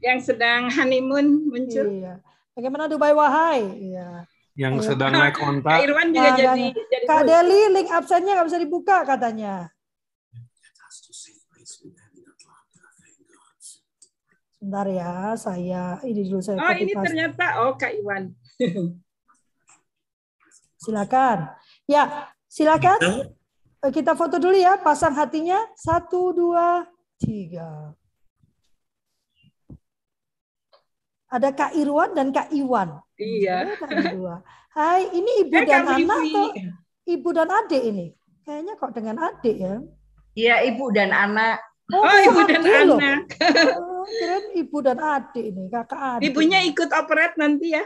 Yang sedang honeymoon muncul. Iya. Bagaimana Dubai wahai? Iya yang Ayo. sedang naik kontak. Kak Irwan juga nah, jadi, jadi Kak Deli link absennya nggak bisa dibuka katanya. Sebentar ya, saya ini dulu saya. Oh ini ternyata oh Kak Iwan. silakan. Ya, silakan. Eh, kita foto dulu ya, pasang hatinya. Satu, dua, tiga. Ada Kak Irwan dan Kak Iwan. Iya. Hai, ini ibu dan anak atau ibu dan adik ini? Kayaknya kok dengan adik ya? Iya, ibu dan anak. Oh, oh ibu dan loh. anak. Oh, kira ibu dan adik ini, kakak adik. Ibunya ikut operat nanti ya?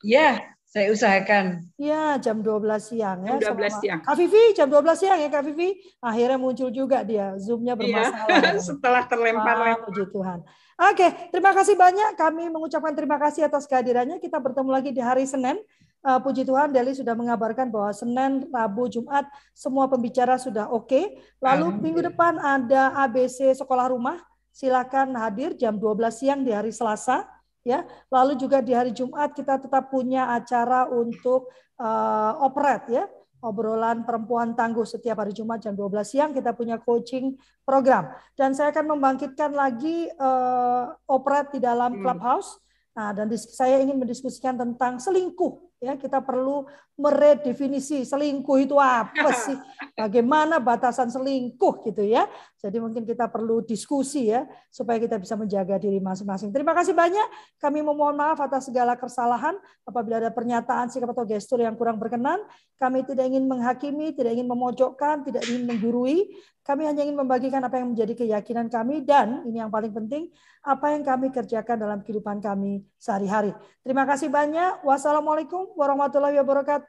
Iya, saya usahakan. Iya, jam 12 siang ya. Jam 12 siang. Kak Vivi, jam 12 siang ya Kak Vivi. Akhirnya muncul juga dia, Zoom-nya iya, bermasalah. Iya, setelah terlempar-lempar. Puji Tuhan. Oke, terima kasih banyak. Kami mengucapkan terima kasih atas kehadirannya. Kita bertemu lagi di hari Senin. Uh, puji Tuhan, Deli sudah mengabarkan bahwa Senin, Rabu, Jumat semua pembicara sudah oke. Okay. Lalu Amin. minggu depan ada ABC sekolah rumah. Silakan hadir jam 12 siang di hari Selasa. Ya, lalu juga di hari Jumat kita tetap punya acara untuk uh, operet ya obrolan perempuan tangguh setiap hari Jumat jam 12 siang kita punya coaching program dan saya akan membangkitkan lagi uh, operet di dalam hmm. clubhouse. Nah, dan saya ingin mendiskusikan tentang selingkuh ya kita perlu meredefinisi selingkuh itu apa sih? Bagaimana batasan selingkuh gitu ya. Jadi mungkin kita perlu diskusi ya supaya kita bisa menjaga diri masing-masing. Terima kasih banyak. Kami memohon maaf atas segala kesalahan. Apabila ada pernyataan sikap atau gestur yang kurang berkenan kami tidak ingin menghakimi tidak ingin memojokkan tidak ingin menggurui. Kami hanya ingin membagikan apa yang menjadi keyakinan kami. Dan ini yang paling penting apa yang kami kerjakan dalam kehidupan kami sehari-hari. Terima kasih banyak. Wassalamualaikum warahmatullahi wabarakatuh.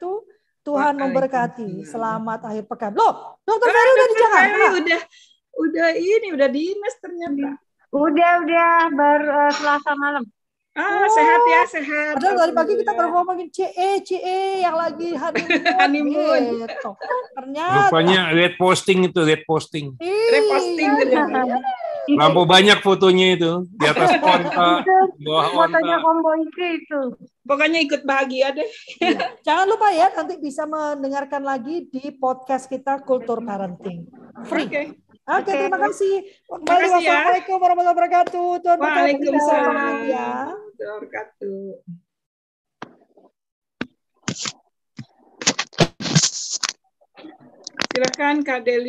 Tuhan memberkati. Selamat akhir pekan. Loh, Dokter Ferry udah di Jakarta. Udah, udah ini, udah dinas ternyata. Udah, udah baru uh, Selasa malam. Ah, sehat ya, sehat. Padahal dari pagi kita baru ngomongin CE, CE yang lagi honeymoon. Honeymoon. Gitu. Ternyata. Rupanya red posting itu, red posting. Iya. Reposting ternyata. Lampu banyak fotonya itu. Di atas onta, bawah Fotonya. Kombo itu. Pokoknya ikut bahagia deh. Jangan lupa ya nanti bisa mendengarkan lagi di podcast kita Kultur Parenting. Free. Oke. Oke, Oke. terima kasih. Kembali kasih ya. wassalamualaikum warahmatullahi wabarakatuh. Tuhan. Waalaikumsalam. Ya. warahmatullahi wabarakatuh. Silakan Kak Deli.